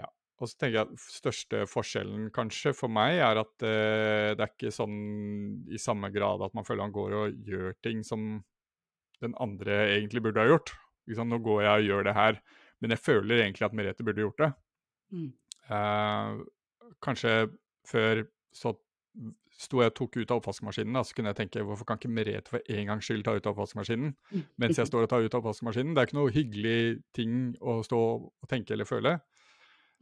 Ja. Og så tenker jeg at største forskjellen kanskje for meg er at eh, det er ikke sånn i samme grad at man føler han går og gjør ting som den andre egentlig burde ha gjort. Nå går jeg og gjør det her, men jeg føler egentlig at Merete burde gjort det. Mm. Uh, kanskje før så sto jeg og tok ut av oppvaskmaskinen, så kunne jeg tenke hvorfor kan ikke Merete for en gangs skyld ta ut av oppvaskmaskinen mens jeg står og tar ut av oppvaskmaskinen? Det er ikke noe hyggelig ting å stå og tenke eller føle.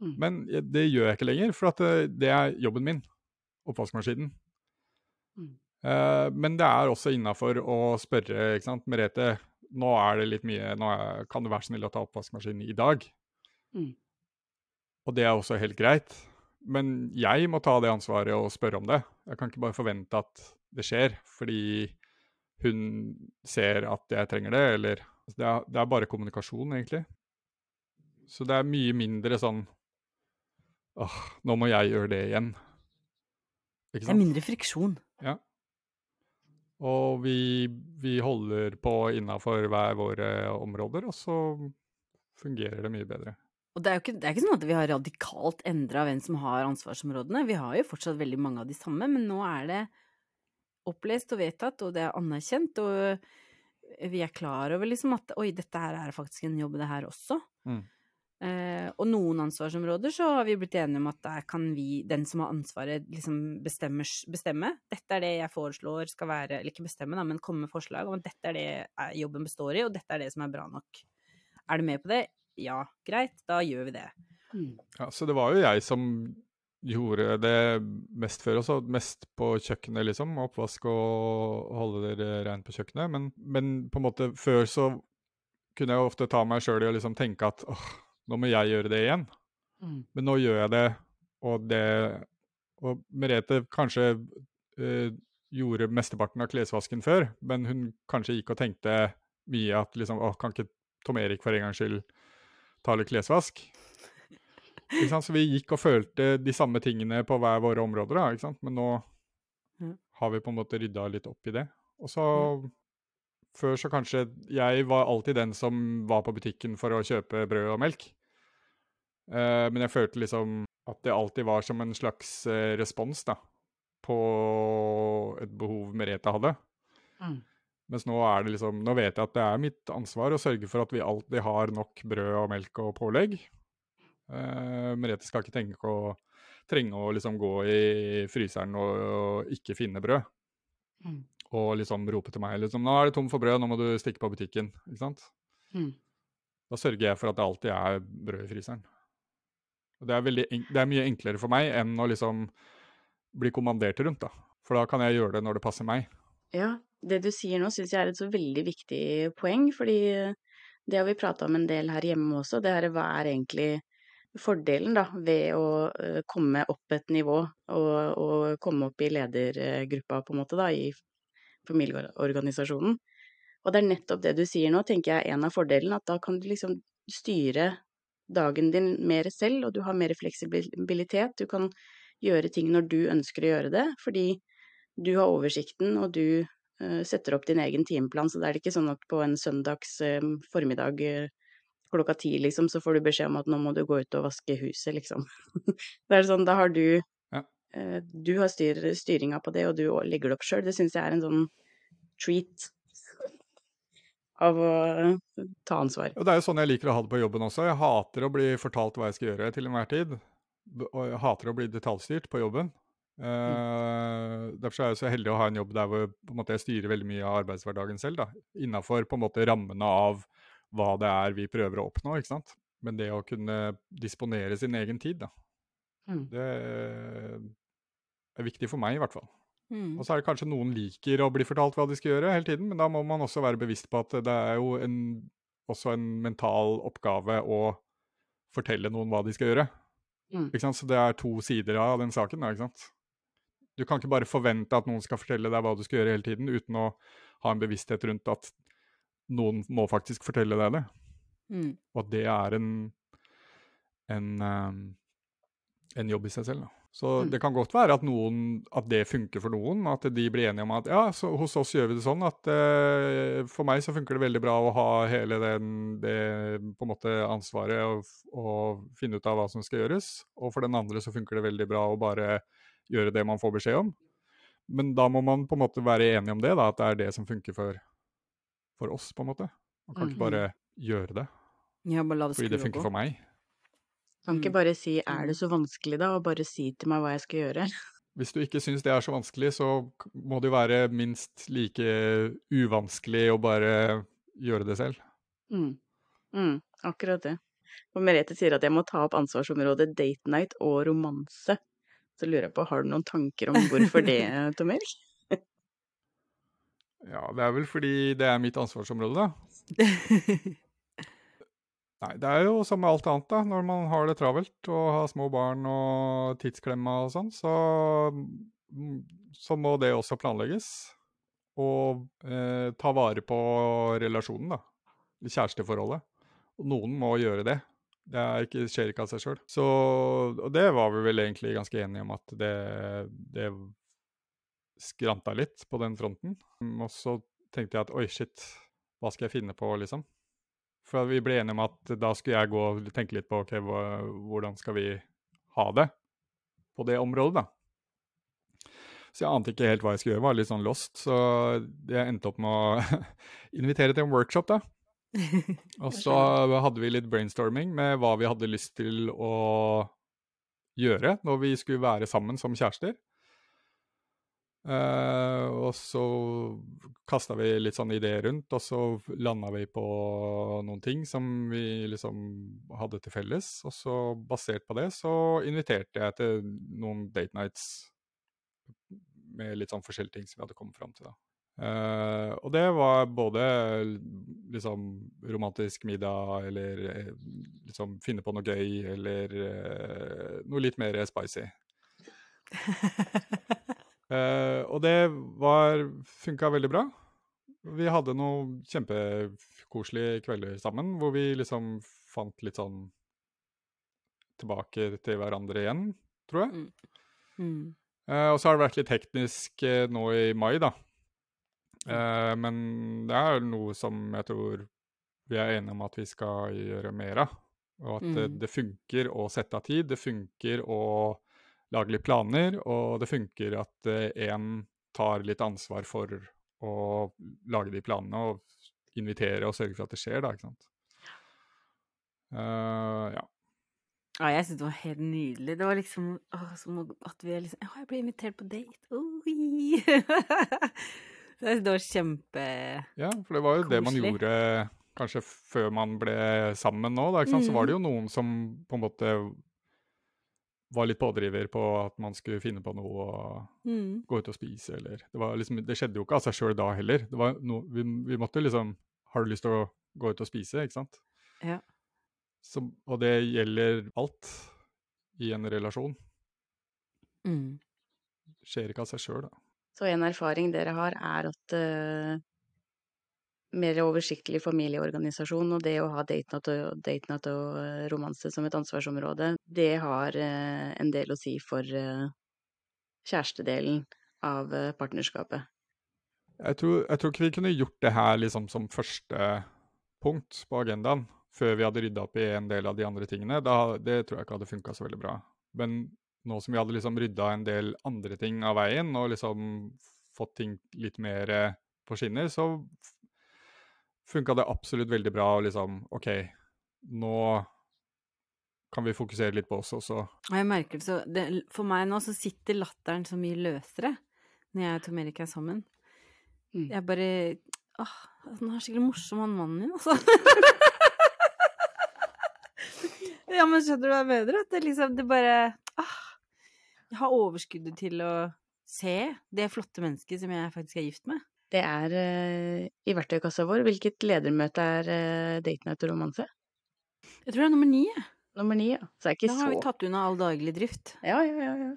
Mm. Men det gjør jeg ikke lenger, for at det, det er jobben min. Oppvaskmaskinen. Mm. Eh, men det er også innafor å spørre, ikke sant. Merete, nå er det litt mye, nå er, kan du være snill å ta oppvaskmaskinen i dag? Mm. Og det er også helt greit. Men jeg må ta det ansvaret og spørre om det. Jeg kan ikke bare forvente at det skjer, fordi hun ser at jeg trenger det, eller altså, det er, det er bare kommunikasjon, egentlig. Så det er mye mindre sånn åh, nå må jeg gjøre det igjen. Det er mindre friksjon. Og vi, vi holder på innafor hver våre områder, og så fungerer det mye bedre. Og det er jo ikke, det er ikke sånn at vi har radikalt endra hvem som har ansvarsområdene. Vi har jo fortsatt veldig mange av de samme, men nå er det opplest og vedtatt, og det er anerkjent, og vi er klar over liksom at oi, dette her er faktisk en jobb, det her også. Mm. Eh, og noen ansvarsområder så har vi blitt enige om at der kan vi, den som har ansvaret, liksom bestemme. Dette er det jeg foreslår skal være, eller ikke bestemme, da, men komme med forslag om at dette er det eh, jobben består i, og dette er det som er bra nok. Er du med på det? Ja, greit, da gjør vi det. Mm. Ja, så det var jo jeg som gjorde det mest før også, mest på kjøkkenet, liksom. Oppvask og holde det rent på kjøkkenet. Men, men på en måte før så kunne jeg ofte ta meg sjøl i å liksom tenke at åh, nå må jeg gjøre det igjen. Mm. Men nå gjør jeg det, og det Og Merete kanskje øh, gjorde mesteparten av klesvasken før, men hun kanskje gikk og tenkte mye at liksom Å, kan ikke Tom Erik for en gangs skyld ta litt klesvask? Ikke sant? Så vi gikk og følte de samme tingene på hver våre områder, da, ikke sant? men nå har vi på en måte rydda litt opp i det. Og så Før så kanskje Jeg var alltid den som var på butikken for å kjøpe brød og melk. Eh, men jeg følte liksom at det alltid var som en slags eh, respons da, på et behov Merete hadde. Mm. Mens nå er det liksom, nå vet jeg at det er mitt ansvar å sørge for at vi alltid har nok brød og melk og pålegg. Eh, Merete skal ikke tenke å trenge å liksom gå i fryseren og, og ikke finne brød. Mm. Og liksom rope til meg liksom, 'Nå er det tom for brød, nå må du stikke på butikken.' Ikke sant? Mm. Da sørger jeg for at det alltid er brød i fryseren. Og det er, veldig, det er mye enklere for meg enn å liksom bli kommandert rundt, da. For da kan jeg gjøre det når det passer meg. Ja, det du sier nå syns jeg er et så veldig viktig poeng, fordi det har vi prata om en del her hjemme også, det er hva er egentlig fordelen da, ved å eh, komme opp et nivå og, og komme opp i ledergruppa på en måte da, i familieorganisasjonen. Og det er nettopp det du sier nå, tenker jeg er en av fordelene, at da kan du liksom styre dagen din mer selv, og du har mer fleksibilitet, du kan gjøre ting når du ønsker å gjøre det, fordi du har oversikten, og du uh, setter opp din egen timeplan, så det er ikke sånn at på en søndags uh, formiddag uh, klokka ti, liksom, så får du beskjed om at nå må du gå ut og vaske huset, liksom. det er sånn, da har du Du har styr, styringa på det, og du legger det opp sjøl. Det syns jeg er en sånn treat av å eh, ta ansvar. Og det er jo sånn jeg liker å ha det på jobben også. Jeg hater å bli fortalt hva jeg skal gjøre til enhver tid. Og jeg hater å bli detaljstyrt på jobben. Eh, Derfor er jeg så heldig å ha en jobb der hvor måte, jeg styrer veldig mye av arbeidshverdagen selv. Innafor rammene av hva det er vi prøver å oppnå. Men det å kunne disponere sin egen tid, da, Mm. det er viktig for meg i hvert fall. Mm. Og så er det kanskje noen liker å bli fortalt hva de skal gjøre hele tiden, men da må man også være bevisst på at det er jo en, også en mental oppgave å fortelle noen hva de skal gjøre. Mm. Så det er to sider av den saken. Da, ikke sant? Du kan ikke bare forvente at noen skal fortelle deg hva du skal gjøre hele tiden, uten å ha en bevissthet rundt at noen må faktisk fortelle deg det. Mm. Og at det er en, en, ehm, en jobb i seg selv. Da. Så Mm. det kan godt være at, noen, at det funker for noen, at de blir enige om at ja, så hos oss gjør vi det sånn at eh, for meg så funker det veldig bra å ha hele den, det på en måte ansvaret og, og finne ut av hva som skal gjøres, og for den andre så funker det veldig bra å bare gjøre det man får beskjed om. Men da må man på en måte være enig om det, da, at det er det som funker for, for oss, på en måte. Man kan ikke Mhm. bare gjøre det Ja, bare la det fordi det funker gå. for meg. Kan ikke Mm. bare si 'er det så vanskelig', da, og bare si til meg hva jeg skal gjøre. hvis du ikke syns det er så vanskelig, så må det jo være minst like uvanskelig å bare gjøre det selv. Mm. Mm, akkurat det. Og Merete sier at jeg må ta opp ansvarsområdet date night og romanse. Så lurer jeg på, har du noen tanker om hvorfor det, Tom Erik? Ja, det er vel fordi det er mitt ansvarsområde, da. Nei, det er jo som med alt annet, da. Når man har det travelt og har små barn og tidsklemma og sånn, så, mm, så må det også planlegges. Og eh, ta vare på relasjonen, da. Kjæresteforholdet. Og noen må gjøre det. Det ikke, skjer ikke av seg sjøl. Og det var vi vel egentlig ganske enige om at det, det skranta litt på den fronten. Og så tenkte jeg at oi, shit, hva skal jeg finne på, liksom? For vi ble enige om at da skulle jeg gå og tenke litt på ok, hvordan skal vi ha det på det området, da. Så jeg ante ikke helt hva jeg skulle gjøre, var litt sånn lost. Så jeg endte opp med å invitere til en workshop, da. Og så hadde vi litt brainstorming med hva vi hadde lyst til å gjøre når vi skulle være sammen som kjærester. Eh, og så kasta vi litt sånn ideer rundt, og så landa vi på noen ting som vi liksom hadde til felles. Og så basert på det så inviterte jeg til noen date nights med litt sånn forskjellige ting som vi hadde kommet fram til, da. Uh, og det var både liksom romantisk middag, eller eh, liksom finne på noe gøy, eller uh, noe litt mer spicy. Eh, og det var funka veldig bra. Vi hadde noen kjempekoselige kvelder sammen, hvor vi liksom fant litt sånn tilbake til hverandre igjen, tror jeg. Mm. Eh, og så har det vært litt teknisk uh, nå i mai, da. Eh, men det er noe som jeg tror vi er enige om at vi skal gjøre mer av. Og at det, Mm. det funker å sette av tid, det funker å lage litt planer, og det funker at én tar litt ansvar for å lage de planene og invitere og sørge for at det skjer, da, ikke sant. Uh, ja. Ja, jeg syntes det var helt nydelig. Det var liksom å, som at vi er liksom Å, jeg ble invitert på date! Oi! Det var kjempe Ja, for det var jo det man gjorde kanskje før man ble sammen nå, da, ikke sant? Så var det jo noen som på en måte var litt pådriver på at man skulle finne på noe og mm. gå ut og spise, eller Det, var liksom, det skjedde jo ikke av seg sjøl da heller. Det var noe, vi, vi måtte liksom Har du lyst til å gå ut og spise, ikke sant? Ja. Så, og det gjelder alt i en relasjon. Mm. Det skjer ikke av seg sjøl, da. Så en erfaring dere har, er at eh, mer oversiktlig familieorganisasjon og det å ha datenat og, datenat og eh, romanse som et ansvarsområde, det har eh, en del å si for eh, kjærestedelen av partnerskapet. Jeg tror, jeg tror ikke vi kunne gjort det her liksom som første punkt på agendaen, før vi hadde rydda opp i en del av de andre tingene. Da, det tror jeg ikke hadde funka så veldig bra. Men nå som vi hadde liksom rydda en del andre ting av veien, og liksom fått ting litt mer på skinner, så funka det absolutt veldig bra Og liksom OK, nå kan vi fokusere litt på oss også. Jeg merker det så det, For meg nå så sitter latteren så mye løsere når jeg og Tom Erik er sammen. Mm. Jeg bare Åh, han er skikkelig morsom, han mannen min, altså. ja, men skjønner du hva jeg mener? At det liksom Det bare ah, Jeg har overskuddet til å se det flotte mennesket som jeg faktisk er gift med. Det er eh, i verktøykassa vår. Hvilket ledermøte er uh, night og romanse? Jeg tror det er nummer ni. jeg. Nummer ni, ja. Så det er ikke Da har vi så tatt unna all daglig drift. Ja, ja, ja. ja.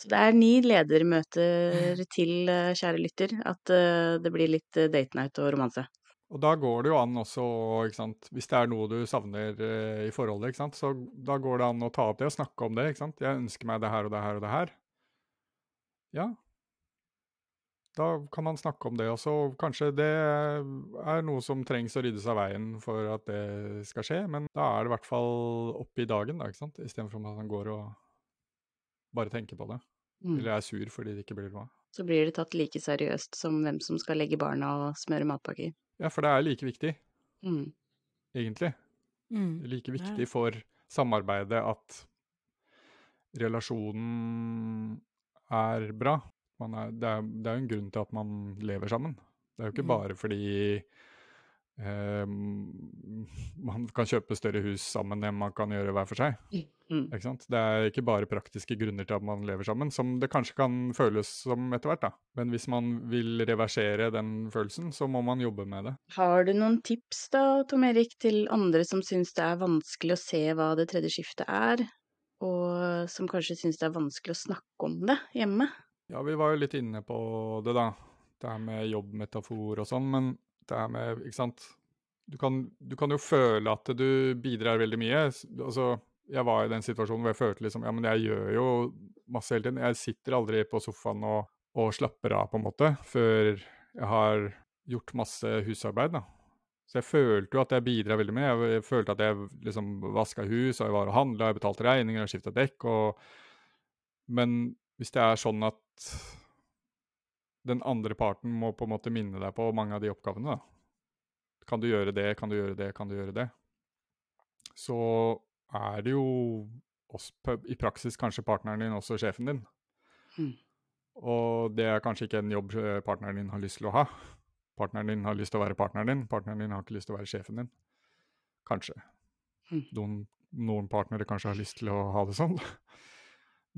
Så det er ni ledermøter til, eh, kjære lytter, at eh, det blir litt uh, date night og romanse. Og da går det jo an også, ikke sant, hvis det er noe du savner eh, i forholdet, ikke sant, så da går det an å ta opp det og snakke om det, ikke sant. Jeg ønsker meg det her og det her og det her. Ja. Da kan man snakke om det også. Kanskje det er noe som trengs å ryddes av veien for at det skal skje, men da er det i hvert fall oppe i dagen, da, ikke sant, istedenfor at man går og bare tenker på det. Mm. Eller er sur fordi det ikke blir noe av. Så blir det tatt like seriøst som hvem som skal legge barna og smøre matpakker. Ja, for det er like viktig, Mm. egentlig. Mm. Like viktig for samarbeidet at relasjonen er bra. Er, det, er, det er jo en grunn til at man lever sammen. Det er jo ikke Mm. bare fordi eh, man kan kjøpe større hus sammen enn man kan gjøre hver for seg. Mm. Ikke sant? Det er ikke bare praktiske grunner til at man lever sammen, som det kanskje kan føles som etter hvert. da. Men hvis man vil reversere den følelsen, så må man jobbe med det. Har du noen tips da, Tom Erik, til andre som syns det er vanskelig å se hva det tredje skiftet er, og som kanskje syns det er vanskelig å snakke om det hjemme? Ja, vi var jo litt inne på det, da. Det her med jobbmetafor og sånn, men det her med Ikke sant. Du kan, du kan jo føle at du bidrar veldig mye. Altså, jeg var i den situasjonen hvor jeg følte liksom Ja, men jeg gjør jo masse hele tiden. Jeg sitter aldri på sofaen og, og slapper av, på en måte, før jeg har gjort masse husarbeid, da. Så jeg følte jo at jeg bidrar veldig mye. Jeg, følte at jeg liksom vaska hus, og jeg var og handla, jeg betalte regninger og skifta dekk. og Men hvis det er sånn at den andre parten må på en måte minne deg på mange av de oppgavene, da. Kan du gjøre det, kan du gjøre det, kan du gjøre det? Så er det jo oss, i praksis kanskje partneren din også sjefen din. Mm. Og det er kanskje ikke en jobb eh, partneren din har lyst til å ha. Partneren din har lyst til å være partneren din, partneren din har ikke lyst til å være sjefen din. Kanskje. Mm. Noen, noen partnere kanskje har lyst til å ha det sånn.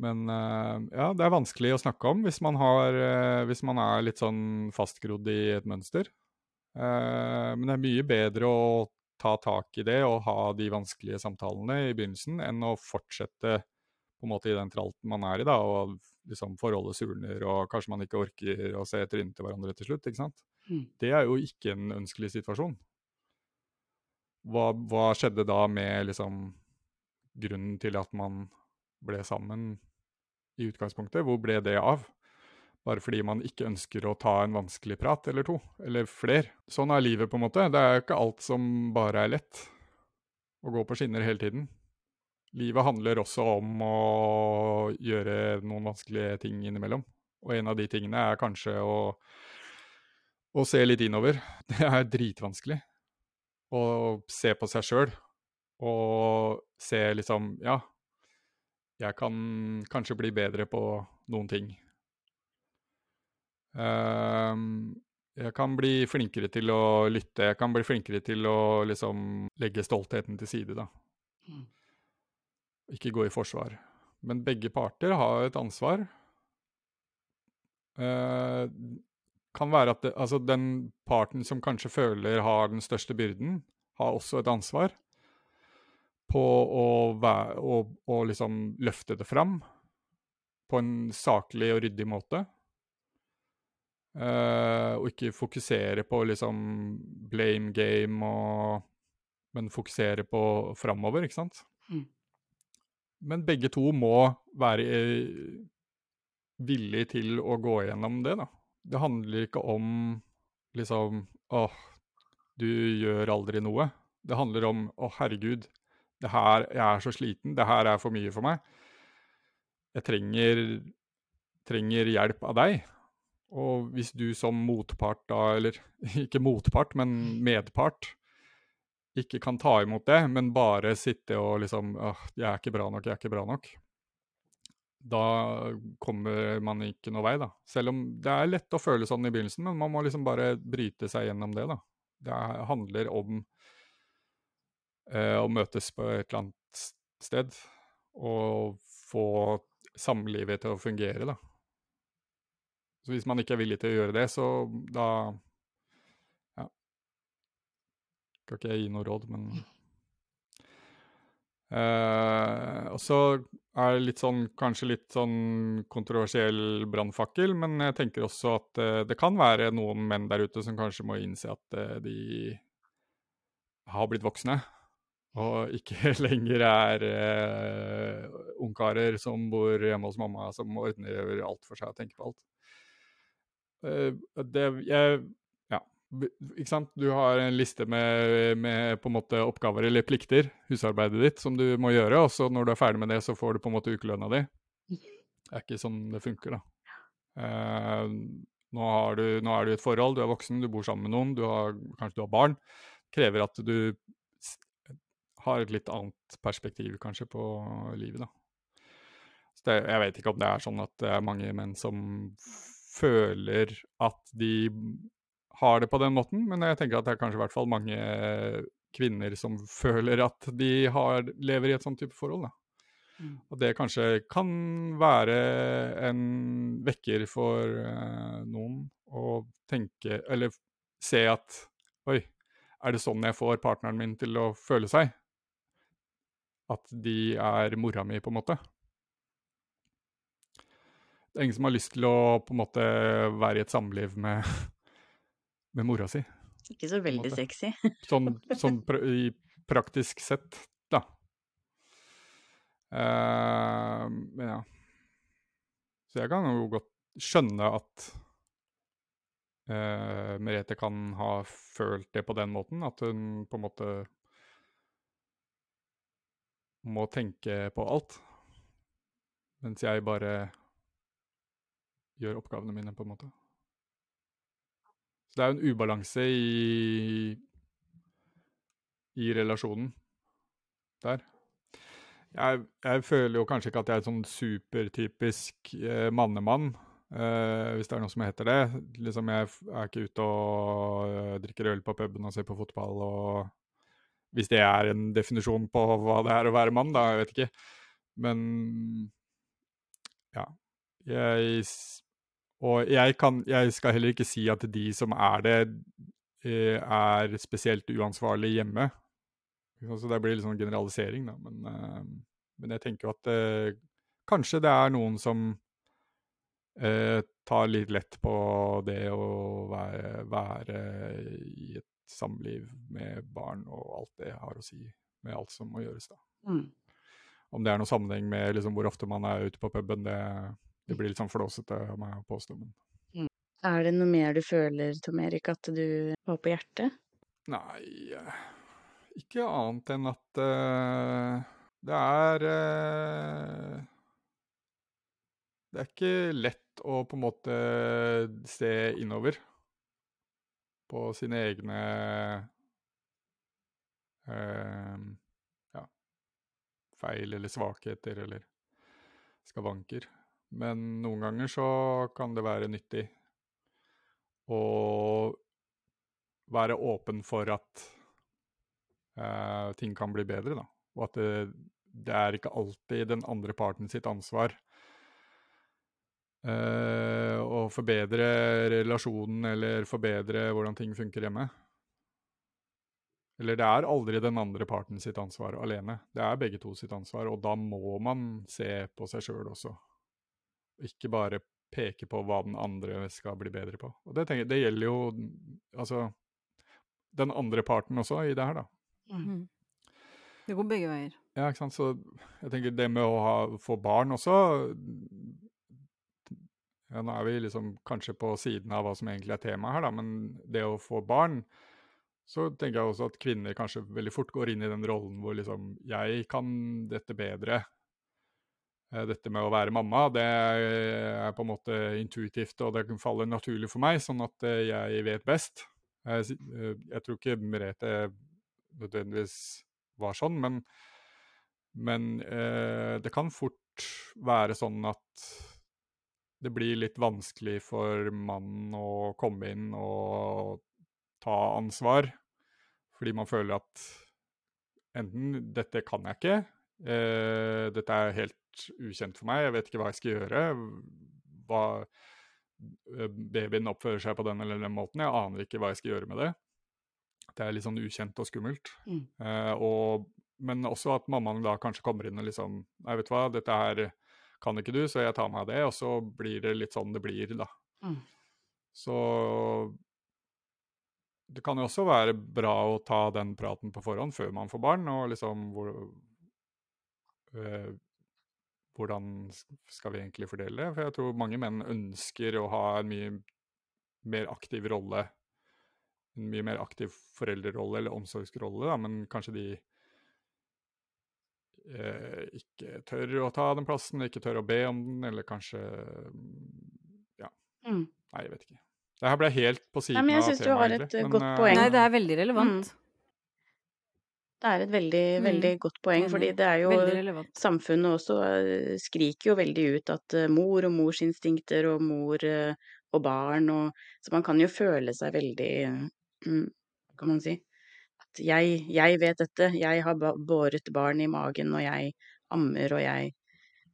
Men eh, ja, det er vanskelig å snakke om hvis man, har, eh, hvis man er litt sånn fastgrodd i et mønster. Eh, men det er mye bedre å ta tak i det og ha de vanskelige samtalene i begynnelsen, enn å fortsette på en måte i den tralten man er i, da, og liksom forholdet surner, og kanskje man ikke orker å se trynet til hverandre til slutt. ikke sant? Mm. Det er jo ikke en ønskelig situasjon. Hva, hva skjedde da med liksom grunnen til at man ble sammen i utgangspunktet? Hvor ble det av? Bare fordi man ikke ønsker å ta en vanskelig prat eller to, eller fler. Sånn er livet, på en måte. Det er jo ikke alt som bare er lett. Å gå på skinner hele tiden. Livet handler også om å gjøre noen vanskelige ting innimellom. Og en av de tingene er kanskje å, å se litt innover. Det er dritvanskelig. Å se på seg sjøl og se liksom Ja, jeg kan kanskje bli bedre på noen ting. Ehm, jeg kan bli flinkere til å lytte, jeg kan bli flinkere til å liksom legge stoltheten til side, da. Mm. Ikke gå i forsvar. Men begge parter har et ansvar. Eh, kan være at det, altså den parten som kanskje føler har den største byrden, har også et ansvar på å, å, å liksom løfte det fram på en saklig og ryddig måte. Uh, og ikke fokusere på liksom blame game, og, men fokusere på framover, ikke sant? Mm. Men begge to må være eh, villig til å gå gjennom det, da. Det handler ikke om liksom åh, du gjør aldri noe. Det handler om å herregud, det her, jeg er så sliten, det her er for mye for meg. Jeg trenger, trenger hjelp av deg. Og hvis du som motpart da, eller ikke motpart, men medpart, ikke kan ta imot det, men bare sitte og liksom åh, jeg er ikke bra nok, jeg er ikke bra nok. Da kommer man ikke noe vei, da. Selv om det er lett å føle sånn i begynnelsen, men man må liksom bare bryte seg gjennom det, da. Det er- handler om eh, å møtes på et eller annet sted og få samlivet til å fungere, da. Så hvis man ikke er villig til å gjøre det, så da Ja. Skal ikke jeg gi noe råd, men Eh, og så er det litt sånn, kanskje litt sånn kontroversiell brannfakkel, men jeg tenker også at eh, det kan være noen menn der ute som kanskje må innse at eh, de har blitt voksne, og ikke lenger er eh, ungkarer som bor hjemme hos mamma, som ordner alt for seg og tenker på alt. Eh, det, jeg, ja, ikke sant? Du har en liste med, med en oppgaver eller plikter, husarbeidet ditt, som du må gjøre, og så når du er ferdig med det, så får du på en måte ukelønna di. Det er ikke sånn det funker, da. Eh, nå, du, nå er du i et forhold, du er voksen, du bor sammen med noen, du har, kanskje du har barn. Krever at du har et litt annet perspektiv kanskje på livet, da. Så det, jeg vet ikke om det er sånn at det er mange menn som føler at de har det på den måten, men jeg tenker at det er kanskje i hvert fall mange kvinner som føler at de har, lever i et sånt type forhold. da. Mm. Og det kanskje kan være en vekker for uh, noen å tenke Eller se at Oi, er det sånn jeg får partneren min til å føle seg? At de er mora mi, på en måte. Det er ingen som har lyst til å på en måte være i et samliv med, med mora si. Ikke så veldig sexy. Sånn, sånn pra i praktisk sett, da. Uh, men ja. Så jeg kan jo godt skjønne at uh, Merete kan ha følt det på den måten, at hun på en måte må tenke på alt. Mens jeg bare gjør oppgavene mine, på en måte. Så det er jo en ubalanse i i relasjonen der. Jeg, jeg føler jo kanskje ikke at jeg er sånn supertypisk eh, mannemann, eh, hvis det er noe som heter det. Liksom Jeg er ikke ute og eh, drikker øl på puben og ser på fotball og Hvis det er en definisjon på hva det er å være mann, da, jeg vet ikke. Men ja. Jeg Og jeg kan Jeg skal heller ikke si at de som er det, eh, er spesielt uansvarlig hjemme. Så det blir litt sånn generalisering, da. Men, eh, men jeg tenker jo at det, kanskje det er noen som eh, tar litt lett på det å være, være i et samliv med barn og alt det har å si, med alt som må gjøres, da. Mm. Om det er noen sammenheng med liksom, hvor ofte man er ute på puben, det, det blir litt sånn flåsete av meg å påstå. Men Er det noe mer du føler, Tom Erik, at du har på hjertet? Nei, ikke annet enn at uh, det er uh, Det er ikke lett å på en måte se innover på sine egne eh, ja, feil eller svakheter eller skavanker. Men noen ganger så kan det være nyttig å være åpen for at eh, ting kan bli bedre, da. Og at det, det er ikke alltid den andre parten sitt ansvar eh, å forbedre relasjonen eller forbedre hvordan ting funker hjemme. Eller det er aldri den andre parten sitt ansvar alene. Det er begge to sitt ansvar, og da må man se på seg sjøl også. Ikke bare peke på hva den andre skal bli bedre på. Og det, tenker, det gjelder jo altså den andre parten også i det her, da. Mm. Det går begge veier. Ja, ikke sant. Så jeg tenker det med å ha, få barn også ja, Nå er vi liksom kanskje på siden av hva som egentlig er temaet her, da, men det å få barn så tenker jeg også at kvinner kanskje veldig fort går inn i den rollen hvor liksom Jeg kan dette bedre. Eh, Dette med å være mamma, det er på en måte intuitivt, og det faller naturlig for meg, sånn at eh, jeg vet best. Jeg, eh, jeg tror ikke Merete nødvendigvis var sånn, men, men det kan fort være sånn at det blir litt vanskelig for mannen å komme inn og ta ansvar, fordi man føler at enten 'dette kan jeg ikke', eh, 'dette er helt ukjent for meg, jeg vet ikke hva jeg skal gjøre', hva, eh, babyen oppfører seg på den eller den måten, jeg aner ikke hva jeg skal gjøre med det. Det er litt sånn ukjent og skummelt. Mm. Eh, og, men også at mammaen da kanskje kommer inn og liksom Nei, vet du hva, dette her kan ikke du, så jeg tar meg av det. Og så blir det litt sånn det blir, da. Mm. Så det kan jo også være bra å ta den praten på forhånd før man får barn, og liksom hvor, øh, Hvordan skal vi egentlig fordele det? For jeg tror mange menn ønsker å ha en mye mer aktiv rolle. En mye mer aktiv foreldrerolle eller omsorgsrolle, da, men kanskje de eh, ikke tør å ta den plassen, ikke tør å be om den, eller kanskje Ja, Mm. nei, jeg vet ikke. Det her ble helt på siden Nei, siden men jeg av synes du har et, egentlig. eh, godt eh, poeng. Nei, det er veldig relevant. Det er et veldig, Mm. veldig godt poeng, fordi det er jo Samfunnet også eh, skriker jo veldig ut at eh, mor og morsinstinkter og mor og barn og Så man kan jo føle seg veldig mm, Hva kan man si? Jeg, jeg vet dette, jeg har båret barn i magen, og jeg ammer, og jeg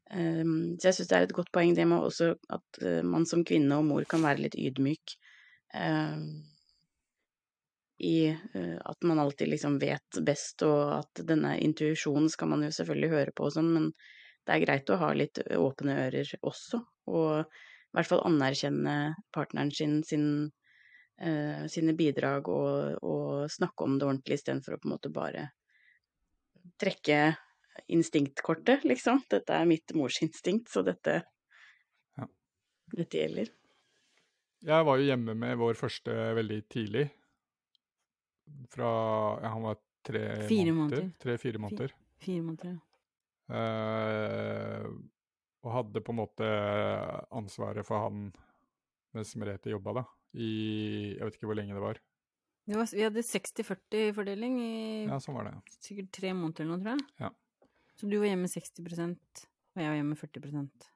Um, Så jeg syns det er et godt poeng det med også at uh, man som kvinne og mor kan være litt ydmyk. ehm, I uh, at man alltid liksom vet best, og at denne intuisjonen skal man jo selvfølgelig høre på og sånn, men det er greit å ha litt åpne ører også, og i hvert fall anerkjenne partneren sin, sin eh, sine bidrag og, og snakke om det ordentlig istedenfor å på en måte bare trekke instinktkortet, liksom. Dette er mitt morsinstinkt, så dette Ja. Dette gjelder. Jeg var jo hjemme med vår første veldig tidlig. Fra ja, han var tre Fire måneder. måneder. Tre-fire måneder. Fire måneder, ja. Uh, og hadde på en måte ansvaret for han mens Merete jobba, da. I Jeg vet ikke hvor lenge det var. Det var, vi hadde 60-40-fordeling i Ja, sånn var det. sikkert tre måneder eller noe, tror jeg. Ja. Så du var hjemme 60% og jeg var hjemme 40%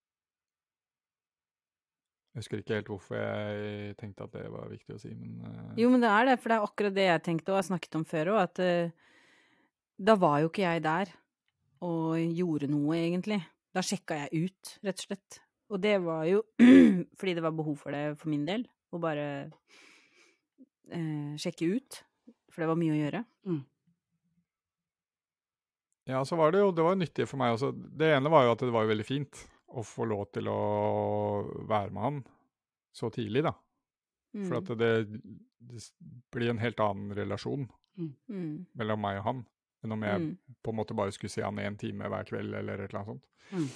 Jeg husker ikke helt hvorfor jeg tenkte at det var viktig å si, men uh... Jo, men det er det, for det er akkurat det jeg tenkte og har snakket om før òg, at uh, da var jo ikke jeg der og gjorde noe, egentlig. Da sjekka jeg ut, rett og slett. Og det var jo fordi det var behov for det for min del, å bare eh, sjekke ut. For det var mye å gjøre. Ja, så var det jo Det var nyttig for meg også. Det ene var jo at det var veldig fint å få lov til å være med han så tidlig, da. For at det, det blir en helt annen relasjon Mm. mellom meg og han enn om jeg Mm. på en måte bare skulle se han én time hver kveld eller et eller annet sånt. Mm.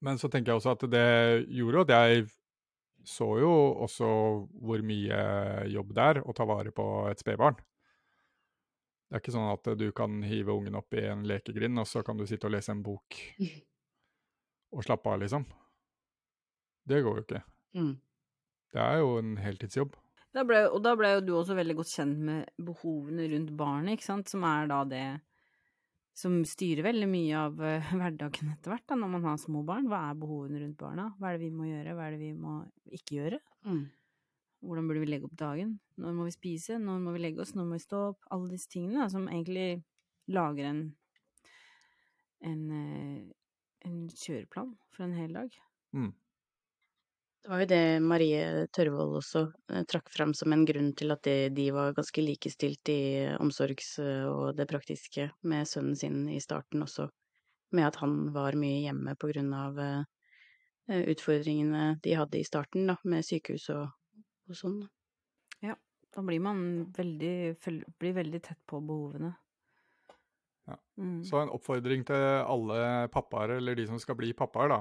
Men så tenker jeg også at det gjorde at jeg så jo også hvor mye jobb det er å ta vare på et spedbarn. Det er ikke sånn at du kan hive ungen opp i en lekegrind, og så kan du sitte og lese en bok og slappe av, liksom. Det går jo ikke. Mm. Det er jo en heltidsjobb. Da ble, og da ble jo du også veldig godt kjent med behovene rundt barnet, ikke sant, som er da det som styrer veldig mye av eh, hverdagen etter hvert, da, når man har små barn. Hva er behovene rundt barna? Hva er det vi må gjøre, hva er det vi må ikke gjøre? Mm. Hvordan burde vi legge opp dagen? Når må vi spise? Når må vi legge oss? Når må vi stå opp? Alle disse tingene da, som egentlig lager en en, eh, en kjøreplan for en hel dag. Mm. Det var jo det Marie Tørvold også eh, trakk fram som en grunn til at de, de var ganske likestilt i omsorgs- og det praktiske med sønnen sin i starten også, med at han var mye hjemme på grunn av eh, utfordringene de hadde i starten, da, med sykehus og, og sånn. Da blir man veldig, blir veldig tett på behovene. Ja. Mm. Så en oppfordring til alle pappaer, eller de som skal bli pappaer, da.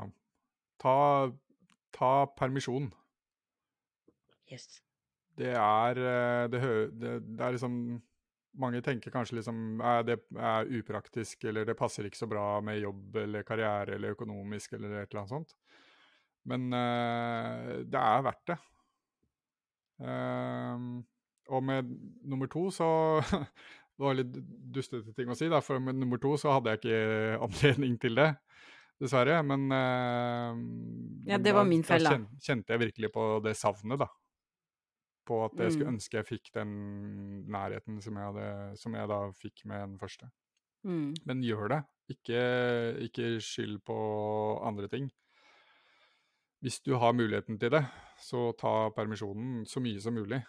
Ta, ta permisjon. Yes. Det er eh, det, det, det er liksom Mange tenker kanskje liksom er det er upraktisk, eller det passer ikke så bra med jobb eller karriere eller økonomisk eller et eller annet sånt. Men uh, det er verdt det. Uh, og med nummer to så Det var litt dustete ting å si, da, for med nummer to så hadde jeg ikke anledning til det. Dessverre. Men uh, Ja, det var da- min feil, da. kjen- kjente jeg virkelig på det savnet, da. På at jeg skulle Mm. ønske jeg fikk den nærheten som jeg, hadde, som jeg da fikk med den første. Mm. Men gjør det. Ikke, ikke skyld på andre ting. Hvis du har muligheten til det, så ta permisjonen så mye som mulig.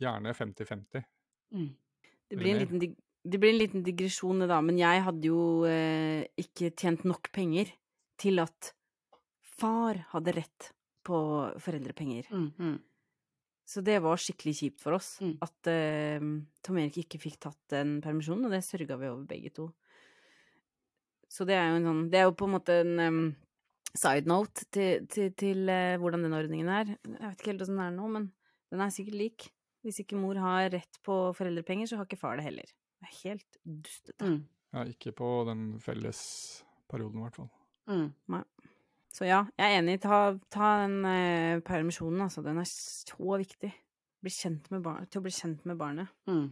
Gjerne 50-50. Mm. Det blir, en liten, det blir en liten digresjon, da, men jeg hadde jo eh, ikke tjent nok penger til at far hadde rett på foreldrepenger. Mm. Mm. Så det var skikkelig kjipt for oss Mm. at uh, Tom Erik ikke fikk tatt den permisjonen, og det sørga vi over begge to. Så det er jo en sånn Det er jo på en måte en um, side note til, til, til uh, hvordan den ordningen er. Jeg vet ikke helt åssen den er nå, men den er sikkert lik. Hvis ikke mor har rett på foreldrepenger, så har ikke far det heller. Det er helt dustete. Mm. Ja, ikke på den felles perioden, i hvert fall. Mm. Så ja, jeg er enig. Ta, ta den eh, permisjonen, altså. Den er så viktig. Bli kjent med bar til å bli kjent med barnet. Mm.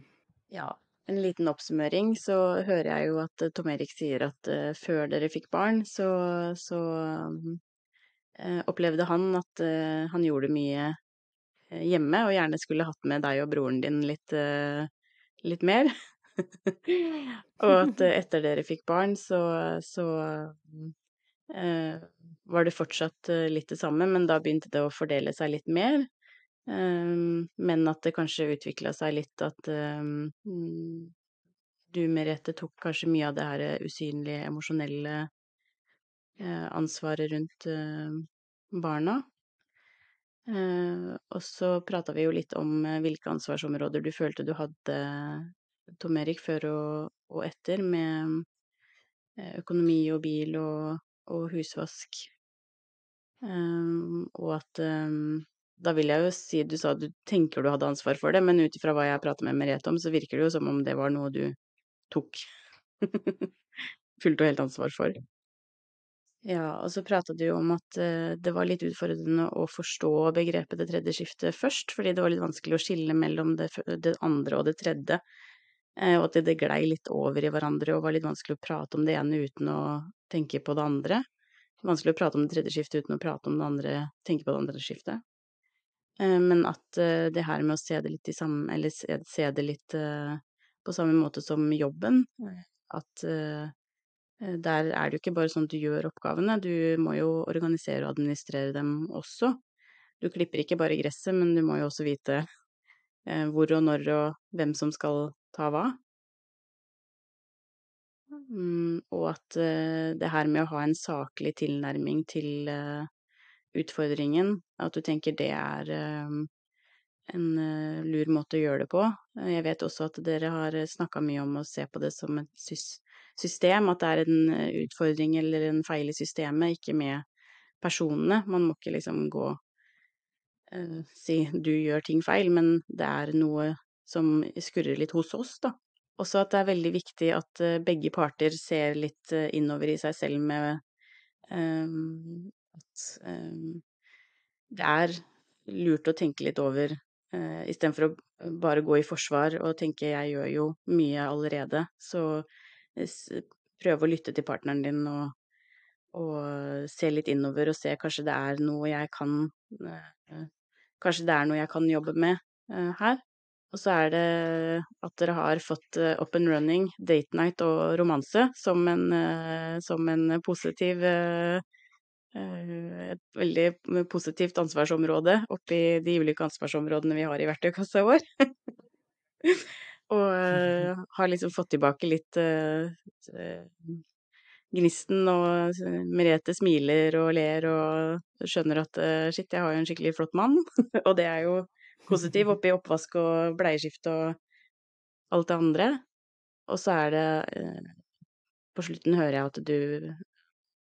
Ja. en liten oppsummering, så hører jeg jo at Tom Erik sier at uh, før dere fikk barn, så, så uh, opplevde han at uh, han gjorde mye hjemme, og gjerne skulle hatt med deg og broren din litt, litt mer. og at etter dere fikk barn, så, så var det fortsatt litt det samme, men da begynte det å fordele seg litt mer. Um, men at det kanskje utvikla seg litt at um, du, Merete, tok kanskje mye av det her usynlige, emosjonelle ansvaret rundt barna. Og så prata vi jo litt om hvilke ansvarsområder du følte du hadde, Tom Erik, før og etter, med økonomi og bil og, og husvask. Um, og at um, da vil jeg jo si Du sa du tenker du hadde ansvar for det, men ut ifra hva jeg prater med Merete om, så virker det jo som om det var noe du tok fullt og helt ansvar for. Ja, og så prata du jo om at uh, det var litt utfordrende å forstå begrepet det tredje skiftet først, fordi det var litt vanskelig å skille mellom det, det andre og det tredje, og at det, det glei litt over i hverandre og var litt vanskelig å prate om det ene uten å tenke på det andre. Vanskelig å prate om det tredje skiftet uten å prate om det andre, tenke på det andre skiftet. Eh, men at eh, det her med å se det litt i samme Eller se det litt eh, på samme måte som jobben, at der er det jo ikke bare sånn at du gjør oppgavene, du må jo organisere og administrere dem også. Du klipper ikke bare gresset, men du må jo også vite hvor og når og hvem som skal ta hva. Mm, og at det her med å ha en saklig tilnærming til utfordringen, at du tenker det er en eh, lur måte å gjøre det på. Jeg vet også at dere har snakka mye om å se på det som et system, at det er en eh, utfordring eller en feil i systemet, ikke med personene. Man må ikke liksom gå si du gjør ting feil, men det er noe som skurrer litt hos oss, da. Også at det er veldig viktig at uh, begge parter ser litt uh, innover i seg selv med um, at um, det er lurt å tenke litt over uh, istedenfor å bare gå i forsvar og tenke 'jeg gjør jo mye allerede', så prøve å lytte til partneren din og, og se litt innover og se kanskje det er noe jeg kan Kanskje det er noe jeg kan jobbe med uh, her. Og så er det at dere har fått uh, up and running date night og romanse som en, som en positiv Eh, et veldig positivt ansvarsområde oppi de ulike ansvarsområdene vi har i verktøykassa vår. og har liksom fått tilbake litt gnisten, og Merete smiler og ler og skjønner at uh, shit, jeg har jo en skikkelig flott mann, og det er jo positiv oppi oppvask og bleieskift og alt det andre. Og så er det På slutten hører jeg at du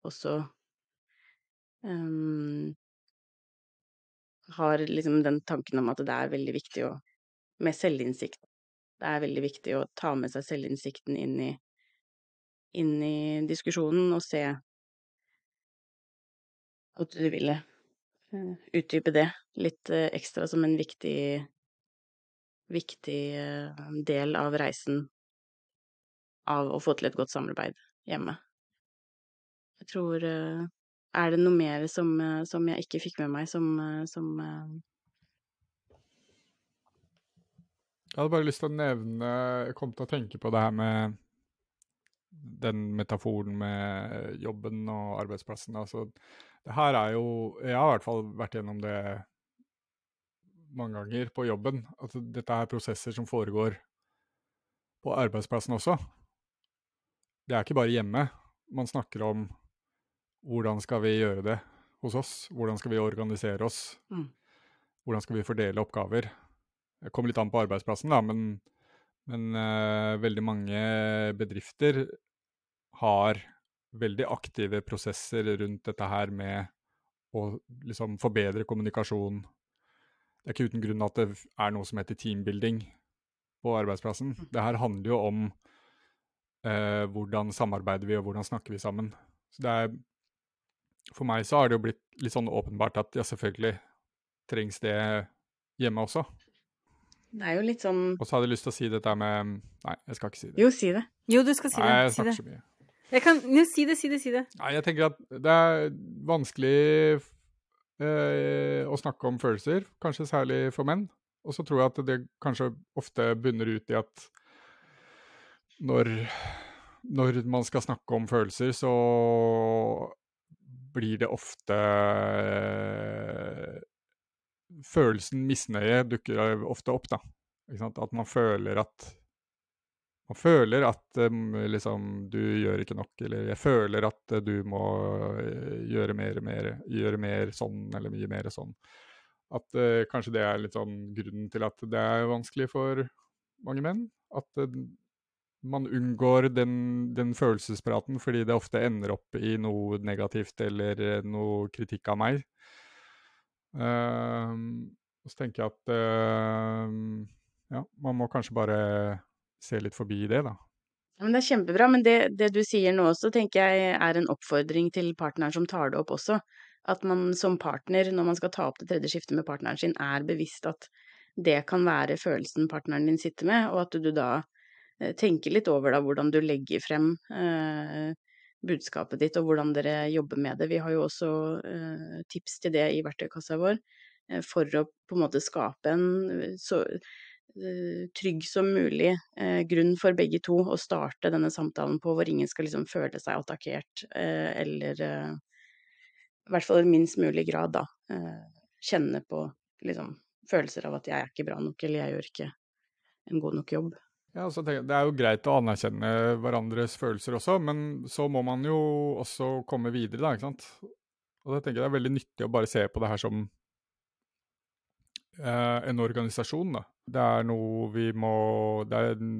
også Um, har liksom den tanken om at det er veldig viktig å med selvinnsikt. Det er veldig viktig å ta med seg selvinnsikten inn i inn i diskusjonen og se at du ville uh, utdype det litt uh, ekstra som en viktig viktig uh, del av reisen av å få til et godt samarbeid hjemme. Jeg tror er det noe mer som, eh, som jeg ikke fikk med meg, som, eh, som eh, Jeg hadde bare lyst til å nevne Jeg kom til å tenke på det her med den metaforen med jobben og arbeidsplassen. Altså, det her er jo Jeg har i hvert fall vært gjennom det mange ganger på jobben. Altså, dette er prosesser som foregår på arbeidsplassen også. Det er ikke bare hjemme. Man snakker om hvordan skal vi gjøre det hos oss? Hvordan skal vi organisere oss? Mm. Hvordan skal vi fordele oppgaver? Det kommer litt an på arbeidsplassen, da, men, men uh, veldig mange bedrifter har veldig aktive prosesser rundt dette her med å liksom forbedre kommunikasjon. Det er ikke uten grunn at det er noe som heter teambuilding på arbeidsplassen. Mm. Det her handler jo om eh, hvordan samarbeider vi, og hvordan snakker vi sammen. Så det er for meg så har det jo blitt litt sånn åpenbart at ja, selvfølgelig trengs det hjemme også. Det er jo litt sånn Og så hadde jeg lyst til å si dette med Nei, jeg skal ikke si det. Jo, si det. Jo, du skal si det. Nei, jeg jeg Si snakker det. så mye. Jeg kan, nu, si det, si det, si det. Nei, jeg tenker at det er vanskelig eh, å snakke om følelser, kanskje særlig for menn. Og så tror jeg at det kanskje ofte bunner ut i at når, når man skal snakke om følelser, så blir det ofte Følelsen misnøye dukker ofte opp, da. At man føler at man føler at um, liksom, du gjør ikke nok, eller jeg føler at uh, du må uh, gjøre mer, mer, gjøre mer sånn, eller mye mer sånn. At uh, kanskje det er litt sånn grunnen til at det er vanskelig for mange menn. At uh, man unngår den, den følelsespraten fordi det ofte ender opp i noe negativt eller noe kritikk av meg. Uh, så tenker jeg at ja, man må kanskje bare se litt forbi det, da. Men det er kjempebra, men det, det du sier nå også, tenker jeg er en oppfordring til partneren som tar det opp også. At man som partner, når man skal ta opp det tredje skiftet med partneren sin, er bevisst at det kan være følelsen partneren din sitter med, og at du da eh, tenker litt over da hvordan du legger frem eh, budskapet ditt, og hvordan dere jobber med det. Vi har jo også eh, tips til det i verktøykassa vår, eh, for å på en måte skape en eh, så trygg som mulig eh, grunn for begge to å starte denne samtalen på, hvor ingen skal liksom føle seg attakkert, eh, eller eh, i hvert fall i minst mulig grad, da, eh, kjenne på liksom følelser av at jeg er ikke bra nok, eller jeg gjør ikke en god nok jobb. Ja, altså, Det er jo greit å anerkjenne hverandres følelser også, men så må man jo også komme videre, da, ikke sant. Og da tenker jeg det er veldig nyttig å bare se på det her som eh, en organisasjon, da. Det er noe vi må Det er en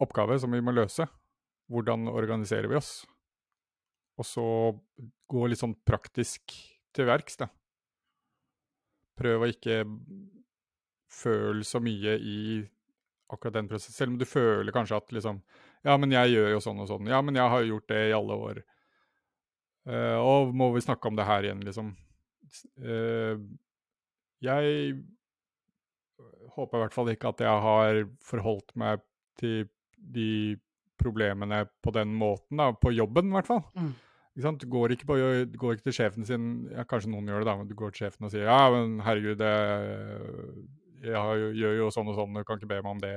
oppgave som vi må løse. Hvordan organiserer vi oss? Og så gå litt sånn praktisk til verks, da. Prøv å ikke føle så mye i akkurat den prosessen. Selv om du føler kanskje at liksom Ja, men jeg gjør jo sånn og sånn. Ja, men jeg har jo gjort det i alle år. Uh, og må vi snakke om det her igjen, liksom? Eh, jeg håper i hvert fall ikke at jeg har forholdt meg til de problemene på den måten, da, på jobben i hvert fall. Mm. Ikke sant? Du går ikke, på, går ikke til sjefen sin ja, Kanskje noen gjør det, da, men du går til sjefen og sier ja, men herregud, jeg, jeg gjør jo sånn og sånn, du kan ikke be meg om det.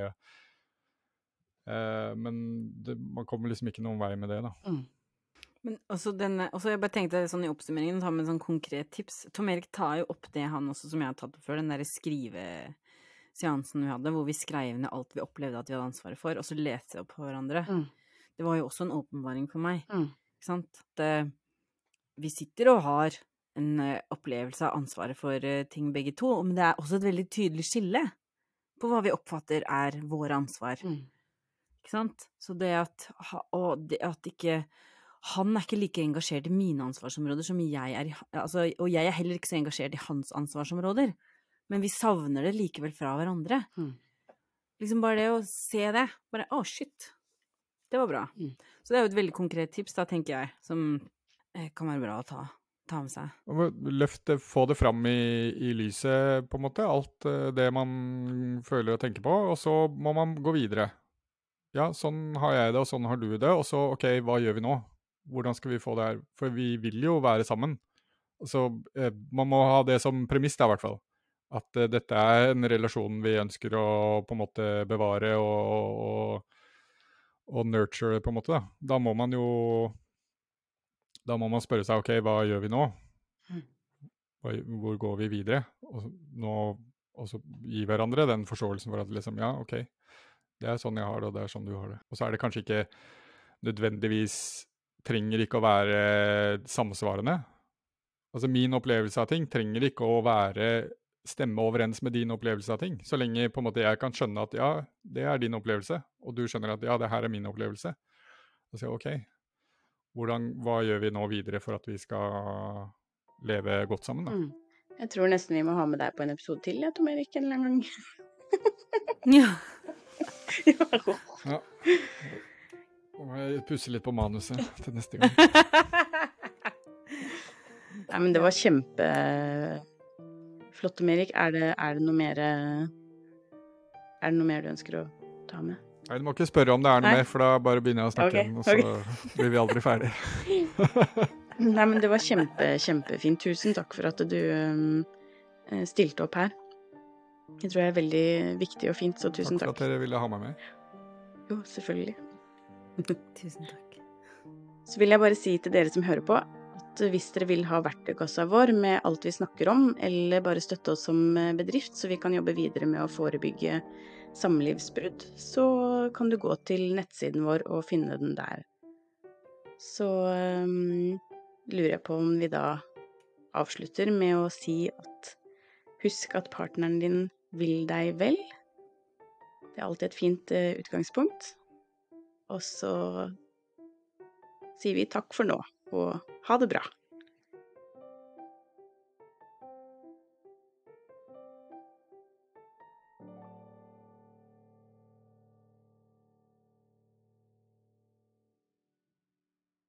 Eh, men det, man kommer liksom ikke noen vei med det, da. Mm. Men også denne, også jeg bare tenkte sånn i oppsummeringen, ta med en sånn konkret tips. Tom Erik tar jo opp det han også, som jeg har tatt opp før, den derre skriveseansen vi hadde, hvor vi skrev ned alt vi opplevde at vi hadde ansvaret for, og så leste vi opp på hverandre. Mm. Det var jo også en åpenbaring for meg, Mm. ikke sant? At uh, vi sitter og har en uh, opplevelse av ansvaret for uh, ting begge to, men det er også et veldig tydelig skille på hva vi oppfatter er våre ansvar. Mm. Ikke sant? Så det at, og det at ikke Han er ikke like engasjert i mine ansvarsområder som jeg er i altså, Og jeg er heller ikke så engasjert i hans ansvarsområder. Men vi savner det likevel fra hverandre. Mm. Liksom bare det å se det. Bare å, shit. Det var bra. Mm. Så det er jo et veldig konkret tips, da, tenker jeg, som eh, kan være bra å ta, ta med seg. Løft det, få det fram i, i lyset, på en måte. Alt eh, det man føler og tenker på. Og så må man gå videre. Ja, sånn har jeg det, og sånn har du det. Og så, OK, hva gjør vi nå? Hvordan skal vi få det her? For vi vil jo være sammen. Så eh, man må ha det som premiss, da, i hvert fall. At eh, dette er en relasjon vi ønsker å på en måte bevare og, og, og nurture, på en måte. Da. da må man jo Da må man spørre seg OK, hva gjør vi nå? Hvor går vi videre? Og så- og så gi hverandre den forståelsen for at liksom, ja, OK, det er sånn jeg har det, og det er sånn du har det. Og så er det kanskje ikke nødvendigvis trenger ikke å være samsvarende. Altså min opplevelse av ting trenger ikke å være stemme overens med din opplevelse av ting. Så lenge på en måte jeg kan skjønne at ja, det er din opplevelse, og du skjønner at ja, det her er min opplevelse. Da sier jeg OK, hvordan, hva gjør vi nå videre for at vi skal leve godt sammen, da? Mm. Jeg tror nesten vi må ha med deg på en episode til, jeg, Tom Erik, en eller annen gang. Ja. Ja. Nå må jeg pusse litt på manuset til neste gang. Nei, men det var kjempe flott, Erik. Er det, er det noe mer Er det noe mer du ønsker å ta med? Nei, du må ikke spørre om det er noe Nei. mer, for da bare begynner jeg å snakke Ok, igjen, og så blir vi aldri ferdig. Nei, men det var kjempe, kjempefint. Tusen takk for at du um, stilte opp her. Det tror jeg er veldig viktig og fint, så tusen Takk Takk for at dere ville ha meg med. Jo, selvfølgelig. Tusen takk. Så vil jeg bare si til dere som hører på, at hvis dere vil ha verktøykassa vår med alt vi snakker om, eller bare støtte oss som eh, bedrift, så vi kan jobbe videre med å forebygge samlivsbrudd, så kan du gå til nettsiden vår og finne den der. Så um, lurer jeg på om vi da avslutter med å si at husk at partneren din vil deg vel. Det er alltid et fint eh, utgangspunkt. Og så sier vi takk for nå, og ha det bra.